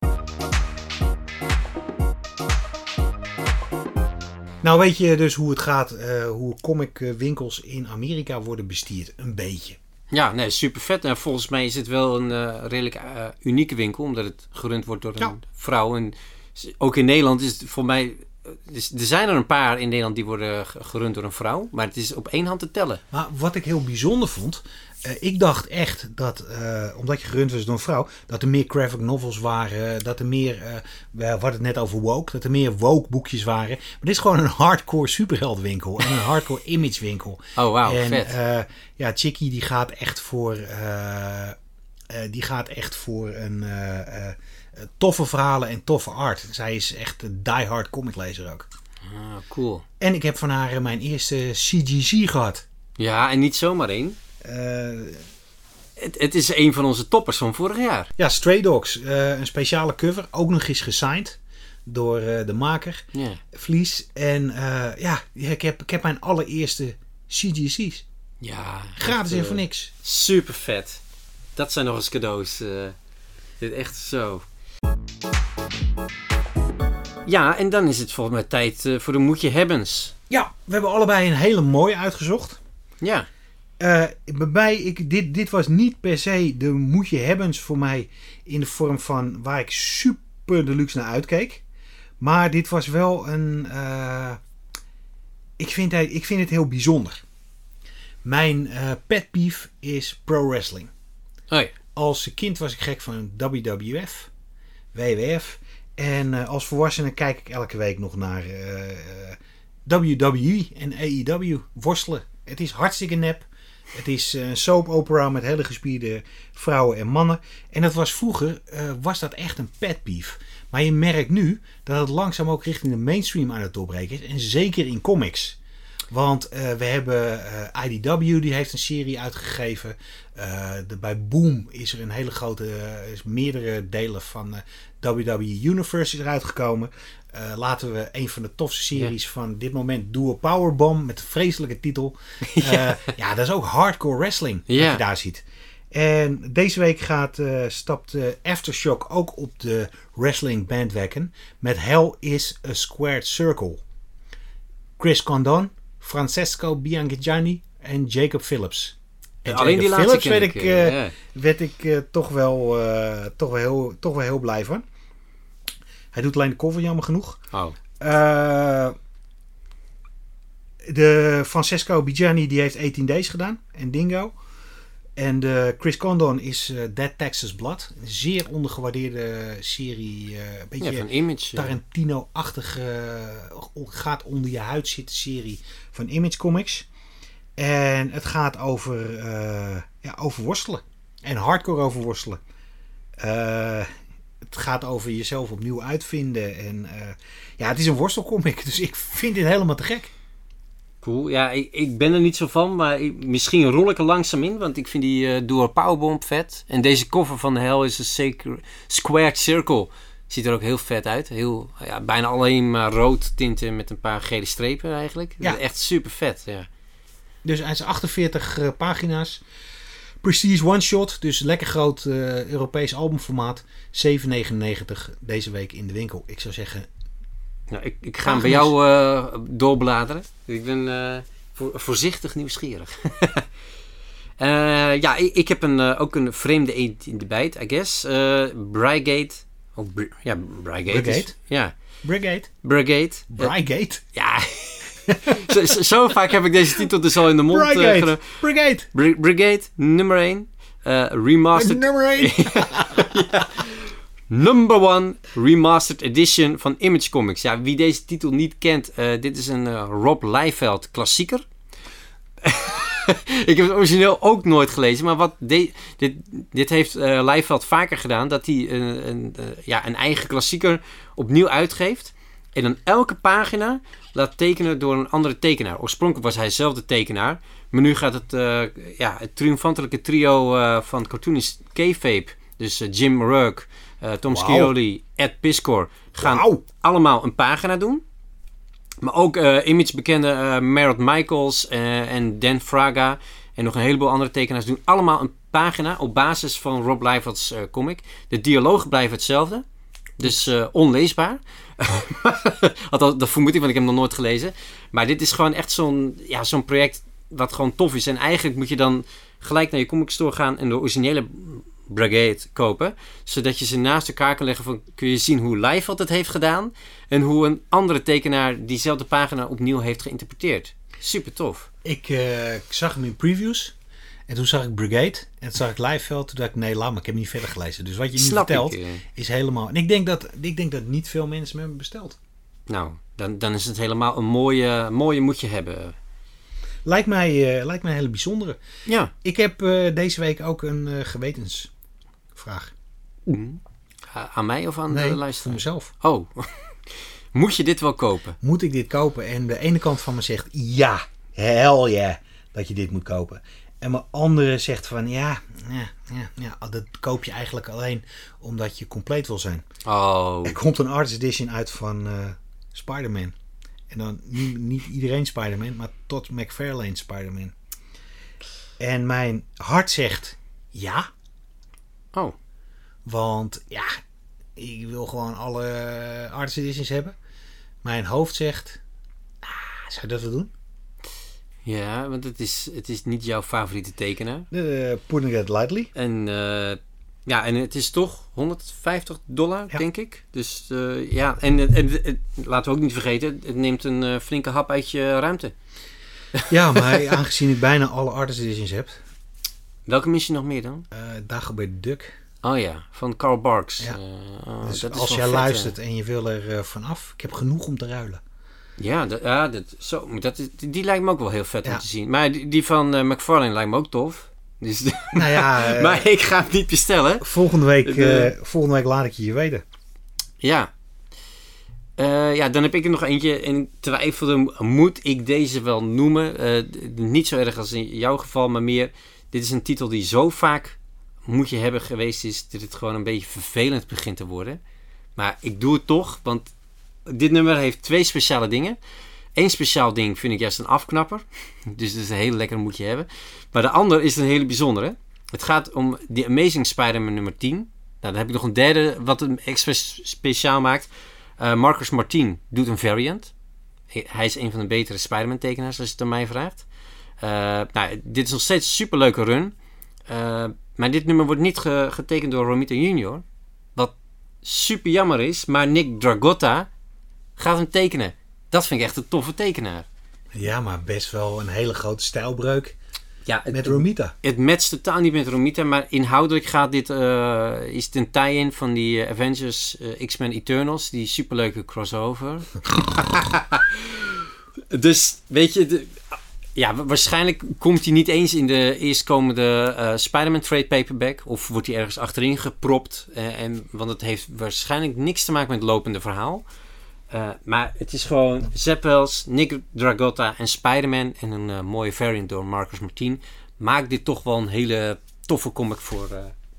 Nou weet je dus hoe het gaat, eh, hoe comicwinkels in Amerika worden bestierd. Een beetje. Ja, nee, super vet. En volgens mij is het wel een eh, redelijk eh, unieke winkel, omdat het gerund wordt door een Ja. vrouw. En ook in Nederland is het voor mij. eh, dus er zijn er een paar in Nederland die worden ge- gerund door een vrouw, maar het is op één hand te tellen. Maar wat ik heel bijzonder vond, eh, ik dacht echt dat, eh, omdat je gerund was door een vrouw, dat er meer graphic novels waren, dat er meer, we hadden het net over woke, dat er meer woke boekjes waren. Maar dit is gewoon een hardcore superheldwinkel en een hardcore imagewinkel. Oh, wauw, en, vet. ja, Chicky die gaat echt voor, die gaat echt voor een toffe verhalen en toffe art. Zij is echt een diehard comiclezer ook. Ah, cool. En ik heb van haar eh, mijn eerste CGC gehad. Ja, en niet zomaar één. Eh, Het, het is een van onze toppers van vorig jaar. Ja, Stray Dogs. eh, een speciale cover. Ook nog eens gesigned door eh, de maker, Ja. Vlies. En eh, ja, ik heb, ik heb mijn allereerste CGC's. Ja. Gratis en voor eh, niks. Super vet. Dat zijn nog eens cadeaus. eh. dit echt zo. Ja, en dan is het volgens mij tijd eh, voor de Moetje Hebbens. Ja, we hebben allebei een hele mooie uitgezocht. Ja. Eh, bij mij, ik, dit, dit was niet per se de moet je hebbens voor mij in de vorm van waar ik super deluxe naar uitkeek. Maar dit was wel een. eh, ik, vind ik vind het heel bijzonder. Mijn pet peeve is pro wrestling. Oh ja. Als kind was ik gek van WWF, WWF. En eh, als volwassene kijk ik elke week nog naar eh, WWE en AEW. Worstelen. Het is hartstikke nep. Het is eh, een soap opera met hele gespierde vrouwen en mannen. En dat was vroeger, was dat echt een pet. Maar je merkt nu dat het langzaam ook richting de mainstream aan het doorbreken is. En zeker in comics. Want eh, we hebben eh, IDW, die heeft een serie uitgegeven. Eh, de, bij Boom is er een hele grote, is meerdere delen van WWE Universe is eruit gekomen. Laten we een van de tofste series van dit moment, Doe a Powerbomb, met een vreselijke titel. ja. ja, dat is ook hardcore wrestling, wat Ja. je daar ziet. En deze week gaat, eh, stapt Aftershock ook op de wrestling bandwagon met Hell is a Squared Circle. Chris Condon, Francesco Bianchigiani en Jacob Phillips. En Ja, alleen die Jacob Phillips werd ik, ik, eh, werd ik eh, toch, wel, eh, toch, wel heel, toch wel heel blij van. Hij doet alleen de cover, jammer genoeg. Oh. Eh, de Francesco Bigiani die heeft 18 Days gedaan en Dingo. En de Chris Condon is eh, Dead Texas Blood. Een zeer ondergewaardeerde serie. eh, een beetje Ja, van Image. Tarantino-achtige, eh, gaat onder je huid zitten serie van Image Comics. En het gaat over, ja, over worstelen. En hardcore over worstelen. Het gaat over jezelf opnieuw uitvinden. En ja, het is een worstelcomic. Dus ik vind dit helemaal te gek. Cool. Ja, ik, ik ben er niet zo van, maar ik- misschien rol ik er langzaam in, want ik vind die eh Door Powerbomb vet. En deze cover van de Hell is een sacred, Squared Circle. Ziet er ook heel vet uit. Heel, ja, bijna alleen maar rood tinten met een paar gele strepen eigenlijk. Ja. Echt super vet, ja. Dus is 48 eh, pagina's. Prestige One Shot. Dus lekker groot eh, Europees albumformaat. 7,99 deze week in de winkel. Ik zou zeggen, Nou, ik, ik ga hem bij jou eh, doorbladeren. Ik ben eh, voor- voorzichtig nieuwsgierig. Eh, ja, ik, ik heb een, ook een vreemde eend in de bijt, I guess. Brigade. Oh, ja, Brigade. is- Brigade? ja, Brigade. Brigade. Brigade. ja, zo, zo- zo vaak heb ik deze titel dus al in de mond Brigade. Brigade. Bri- Brigade, nummer 1. remastered, Nummer 1. number one remastered edition van Image Comics. Ja, wie deze titel niet kent, eh, dit is een eh, Rob Liefeld klassieker. ik heb het origineel ook nooit gelezen, maar wat de- dit, dit heeft eh Liefeld vaker gedaan, dat hij een, een, ja, een eigen klassieker opnieuw uitgeeft. En dan elke pagina laat tekenen door een andere tekenaar. Oorspronkelijk was hij zelf de tekenaar. Maar nu gaat het, ja, het triomfantelijke trio van cartoonist K-Fape. Dus Jim Rurk, eh, Tom Wauw. Scioli, Ed Piscor gaan allemaal een pagina doen. Maar ook eh image bekende eh Merritt Michaels eh, en Dan Fraga en nog een heleboel andere tekenaars doen allemaal een pagina op basis van Rob Liefeld's eh, comic. De dialogen blijven hetzelfde. Dus eh, onleesbaar. Althans, dat vermoed ik, want ik heb hem nog nooit gelezen. Maar dit is gewoon echt zo'n ja, zo'n project wat gewoon tof is. En eigenlijk moet je dan gelijk naar je comic store gaan en de originele Brigade kopen. Zodat je ze naast elkaar kan leggen van kun je zien hoe Liefeld het heeft gedaan. En hoe een andere tekenaar diezelfde pagina opnieuw heeft geïnterpreteerd. Super tof. Ik, eh, ik zag hem in previews. En toen zag ik Brigade. En toen zag ik Liveveld. Toen dacht ik, nee, laat maar. Ik heb niet verder gelezen. Dus wat je nu vertelt, ik. eh. is helemaal... En ik denk, dat, ik denk dat niet veel mensen me hebben besteld. Nou, dan, dan is het helemaal een mooie, mooie moet je hebben. Lijkt mij, eh, lijkt mij een hele bijzondere. Ja. Ik heb deze week ook een eh, gewetensvraag. A- Aan mij of aan Nee, de voor luisteraar? mezelf. Oh. moet je dit wel kopen? Moet ik dit kopen? En de ene kant van me zegt, ja, hell yeah, dat je dit moet kopen. En mijn andere zegt van, ja, ja, ja, ja, dat koop je eigenlijk alleen omdat je compleet wil zijn. Oh. Er komt een artist edition uit van eh Spider-Man. En dan niet, niet iedereen Spider-Man, maar tot McFarlane Spider-Man. En mijn hart zegt ja, Oh. want ja, ik wil gewoon alle artist editions hebben. Mijn hoofd zegt, ah, zou je dat wel doen? Ja, want het is, het is niet jouw favoriete tekenaar. De putting it lightly. En eh, ja, en het is toch 150 dollar, Ja. denk ik. Dus eh, ja, en, en, en- en laten we ook niet vergeten, het neemt een eh, flinke hap uit je ruimte. Ja, maar aangezien ik bijna alle artist editions heb, Welke mis je nog meer dan? uh, Dagobert Duck. Oh ja, van Carl Barks. Ja. Eh, oh, Dus dat als jij vet, luistert en je wil er eh, vanaf, ik heb genoeg om te ruilen. Ja, dat, ja dat, zo, dat, die, lijkt me ook wel heel vet om te zien. Maar die, die van McFarlane lijkt me ook tof. Dus, Nou ja, maar ik ga hem niet bestellen. volgende, week, De- volgende week laat ik je je weten. Ja. Ja, dan heb ik er nog eentje. En ik twijfelde, moet ik deze wel noemen? Niet zo erg als in jouw geval, maar meer... Dit is een titel die zo vaak moet je hebben geweest is... dat het gewoon een beetje vervelend begint te worden. Maar ik doe het toch, want dit nummer heeft twee speciale dingen. Eén speciaal ding vind ik juist een afknapper. Dus dat is een hele lekker moet je hebben. Maar de ander is een hele bijzondere. Het gaat om The Amazing Spider-Man nummer 10. Nou, dan heb ik nog een derde wat hem extra speciaal maakt. Eh, Marcus Martin doet een variant. Hij is een van de betere Spider-Man tekenaars als je het aan mij vraagt. Eh, nou, dit is nog steeds een superleuke run. Eh, maar dit nummer wordt niet ge- getekend door Romita Junior. Wat super jammer is. Maar Nick Dragotta gaat hem tekenen. Dat vind ik echt een toffe tekenaar. Ja, maar best wel een hele grote stijlbreuk Ja, het, met Romita. het matcht totaal niet met Romita, maar inhoudelijk gaat dit, eh, is het een tie-in van die Avengers X-Men Eternals, die superleuke crossover. dus weet je, de- ja, wa- waarschijnlijk komt hij niet eens in de eerstkomende eh Spider-Man trade paperback, of wordt hij ergens achterin gepropt, eh, en, want het heeft waarschijnlijk niks te maken met het lopende verhaal. Eh, maar het is gewoon Zeppels, Nick Dragotta en Spider-Man en een mooie variant door Marcus Martin maakt dit toch wel een hele toffe comic voor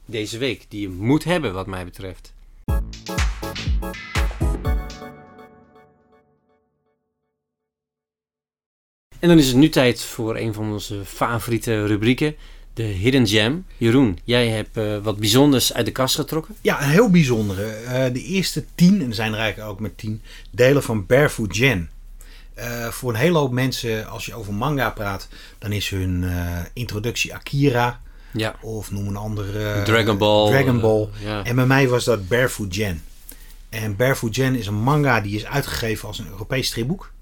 deze week. Die je moet hebben, wat mij betreft. En dan is het nu tijd voor een van onze favoriete rubrieken, de Hidden Gem. Jeroen, jij hebt eh, wat bijzonders uit de kast getrokken. Ja, een heel bijzondere. Eh, de eerste tien, en er zijn er eigenlijk ook maar tien, delen van Barefoot Gen. Eh, voor een hele hoop mensen, als je over manga praat, dan is hun eh, introductie Akira. Ja. Of noem een andere. Dragon Ball. Dragon Ball. En bij mij was dat Barefoot Gen. En Barefoot Gen is een manga die is uitgegeven als een Europees stripboek.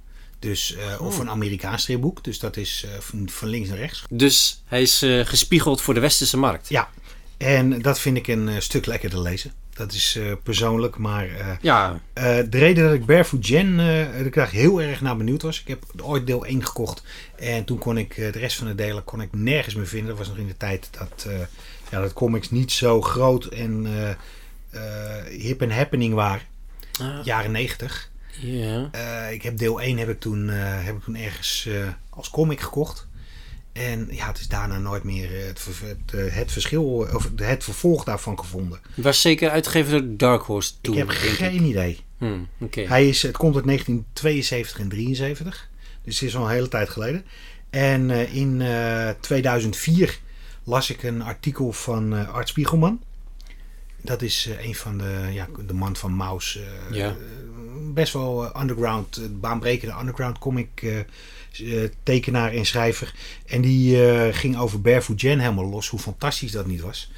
Dus, eh, Of Oh. een Amerikaans stripboek. Dus dat is eh, van, van links naar rechts. Dus hij is eh, gespiegeld voor de westerse markt. Ja. En dat vind ik een stuk lekker te lezen. Dat is persoonlijk, maar Ja, de reden dat ik Barefoot Gen dat ik daar heel erg naar benieuwd was. Ik heb ooit deel 1 gekocht. En toen kon ik de rest van de delen kon ik nergens meer vinden. Dat was nog in de tijd dat, ja, dat comics niet zo groot en hip en happening waren. Ah. Jaren 90. Ja. Eh, ik heb deel 1 heb ik toen, eh, heb ik toen ergens eh, als comic gekocht. En ja, het is daarna nooit meer het, het, het verschil of het vervolg daarvan gevonden. Was zeker uitgegeven door Dark Horse toen. ik heb geen idee. Hmm, Oké. Hij is, het komt uit 1972 en 73. Dus het is al een hele tijd geleden. En in eh, 2004 las ik een artikel van Art Spiegelman. Dat is een van de, ja, de man van Maus. Ja. Best wel eh, underground, eh, baanbrekende underground comic eh, tekenaar en schrijver. En die ging over Barefoot Jen helemaal los. Hoe fantastisch dat niet was.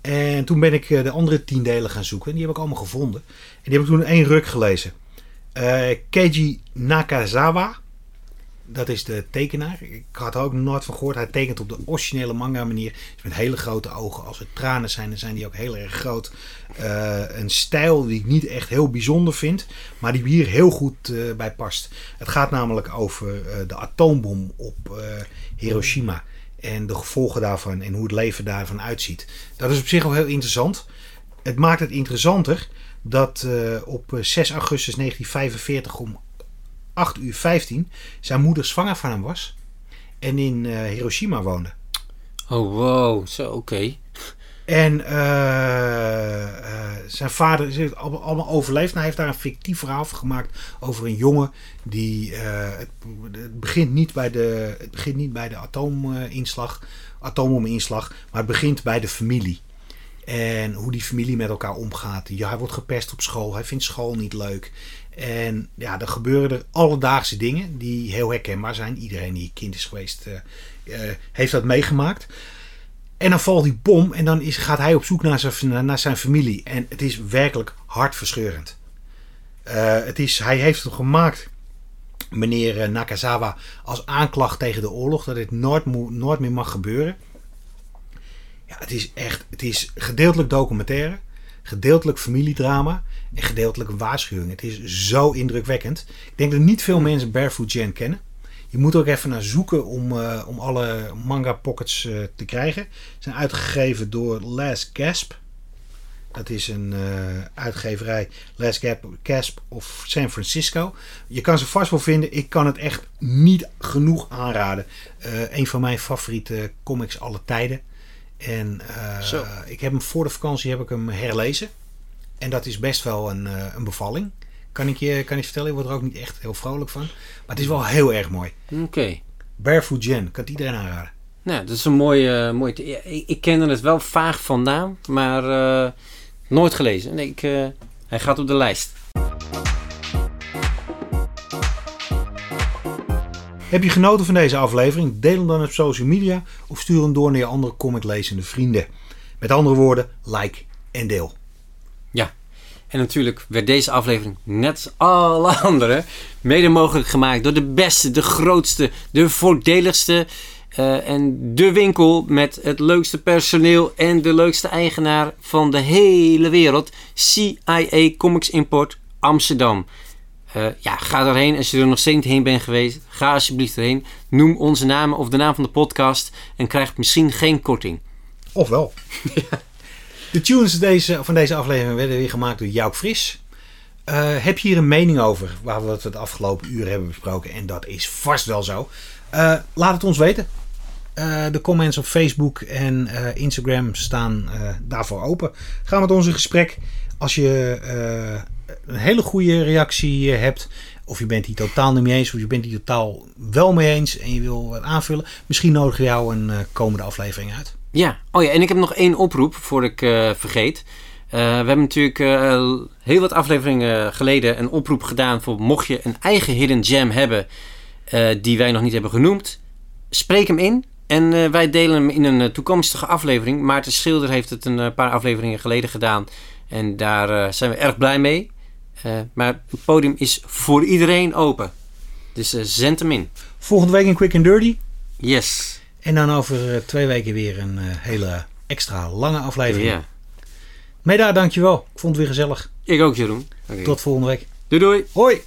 En toen ben ik de andere tien delen gaan zoeken. En die heb ik allemaal gevonden. En die heb ik toen in één ruk gelezen. Keiji Nakazawa. Dat is de tekenaar. Ik had er ook nooit van gehoord. Hij tekent op de originele manga manier. Dus met hele grote ogen. Als er tranen zijn, dan zijn die ook heel erg groot. Eh, een stijl die ik niet echt heel bijzonder vind. Maar die hier heel goed eh, bij past. Het gaat namelijk over eh, de atoombom op Hiroshima. En de gevolgen daarvan. En hoe het leven daarvan uitziet. Dat is op zich al heel interessant. Het maakt het interessanter dat op eh, 6 augustus 1945 om 8 uur 15 zijn moeder zwanger van hem was. En in eh, Hiroshima woonde. Oh, wow. Zo, oké. En eh, eh, zijn vader is allemaal overleefd. Nou, hij heeft daar een fictief verhaal van gemaakt over een jongen die. het, het, begint niet bij de, het begint niet bij de atoominslag, atoombom-inslag, maar het begint bij de familie. En hoe die familie met elkaar omgaat. Ja, hij wordt gepest op school. Hij vindt school niet leuk. En ja, er gebeuren er alledaagse dingen die heel herkenbaar zijn. Iedereen die kind is geweest, eh, eh, heeft dat meegemaakt. En dan valt die bom en dan is, gaat hij op zoek naar zijn, naar zijn familie. En het is werkelijk hartverscheurend. Eh, het is, hij heeft het gemaakt, meneer Nakazawa, als aanklacht tegen de oorlog. Dat dit nooit, nooit meer mag gebeuren. Ja, het is echt, het is gedeeltelijk documentaire, gedeeltelijk familiedrama en gedeeltelijk waarschuwing. Het is zo indrukwekkend. Ik denk dat niet veel mensen Barefoot Jen kennen. Je moet er ook even naar zoeken om, eh, om alle manga pockets eh, te krijgen. Ze zijn uitgegeven door Last Gasp. Dat is een eh, uitgeverij Last Gasp, of San Francisco. Je kan ze vast wel vinden. Ik kan het echt niet genoeg aanraden. Een van mijn favoriete comics alle tijden. En eh, ik heb hem voor de vakantie heb ik hem herlezen. En dat is best wel een, eh, een bevalling. Kan ik je kan ik je vertellen, je wordt er ook niet echt heel vrolijk van. Maar het is wel heel erg mooi. Oké. Barefoot Jen, kan het iedereen aanraden. Nou, dat is een mooie... Uh, mooie ja, ik, ik kende het wel vaag van naam, maar eh, nooit gelezen. Ik, eh, hij gaat op de lijst. Heb je genoten van deze aflevering? Deel hem dan op social media of stuur hem door naar je andere comiclezende vrienden. Met andere woorden, like en deel. En natuurlijk werd deze aflevering, net als alle andere, mede mogelijk gemaakt door de beste, de grootste, de voordeligste eh, en de winkel met het leukste personeel en de leukste eigenaar van de hele wereld, CIA Comics Import Amsterdam. Eh, ja, ga erheen als je er nog steeds niet heen bent geweest. Ga alsjeblieft erheen. Noem onze namen of de naam van de podcast en krijg misschien geen korting. Of wel. De tunes deze, van deze aflevering werden weer gemaakt door Jouk Fris. Eh, heb je hier een mening over waar we het het afgelopen uur hebben besproken? En dat is vast wel zo. Eh, laat het ons weten. De comments op Facebook en Instagram staan daarvoor open. Ga met ons in gesprek. Als je een hele goede reactie eh, hebt, of je bent hier totaal niet mee eens, of je bent hier totaal wel mee eens en je wil aanvullen, misschien nodig je jou een eh, komende aflevering uit. Ja, oh ja, en ik heb nog één oproep voor ik eh, vergeet. We hebben natuurlijk heel wat afleveringen geleden een oproep gedaan voor mocht je een eigen hidden gem hebben die wij nog niet hebben genoemd. Spreek hem in en wij delen hem in een toekomstige aflevering. Maarten Schilder heeft het een paar afleveringen geleden gedaan en daar zijn we erg blij mee. Eh, maar het podium is voor iedereen open. Dus eh, zend hem in. Volgende week in Quick and Dirty. Yes. En dan over eh, twee weken weer een hele extra lange aflevering. Ja. Meda, dankjewel. Ik vond het weer gezellig. Ik ook, Jeroen. Tot volgende week. Doei doei. Hoi!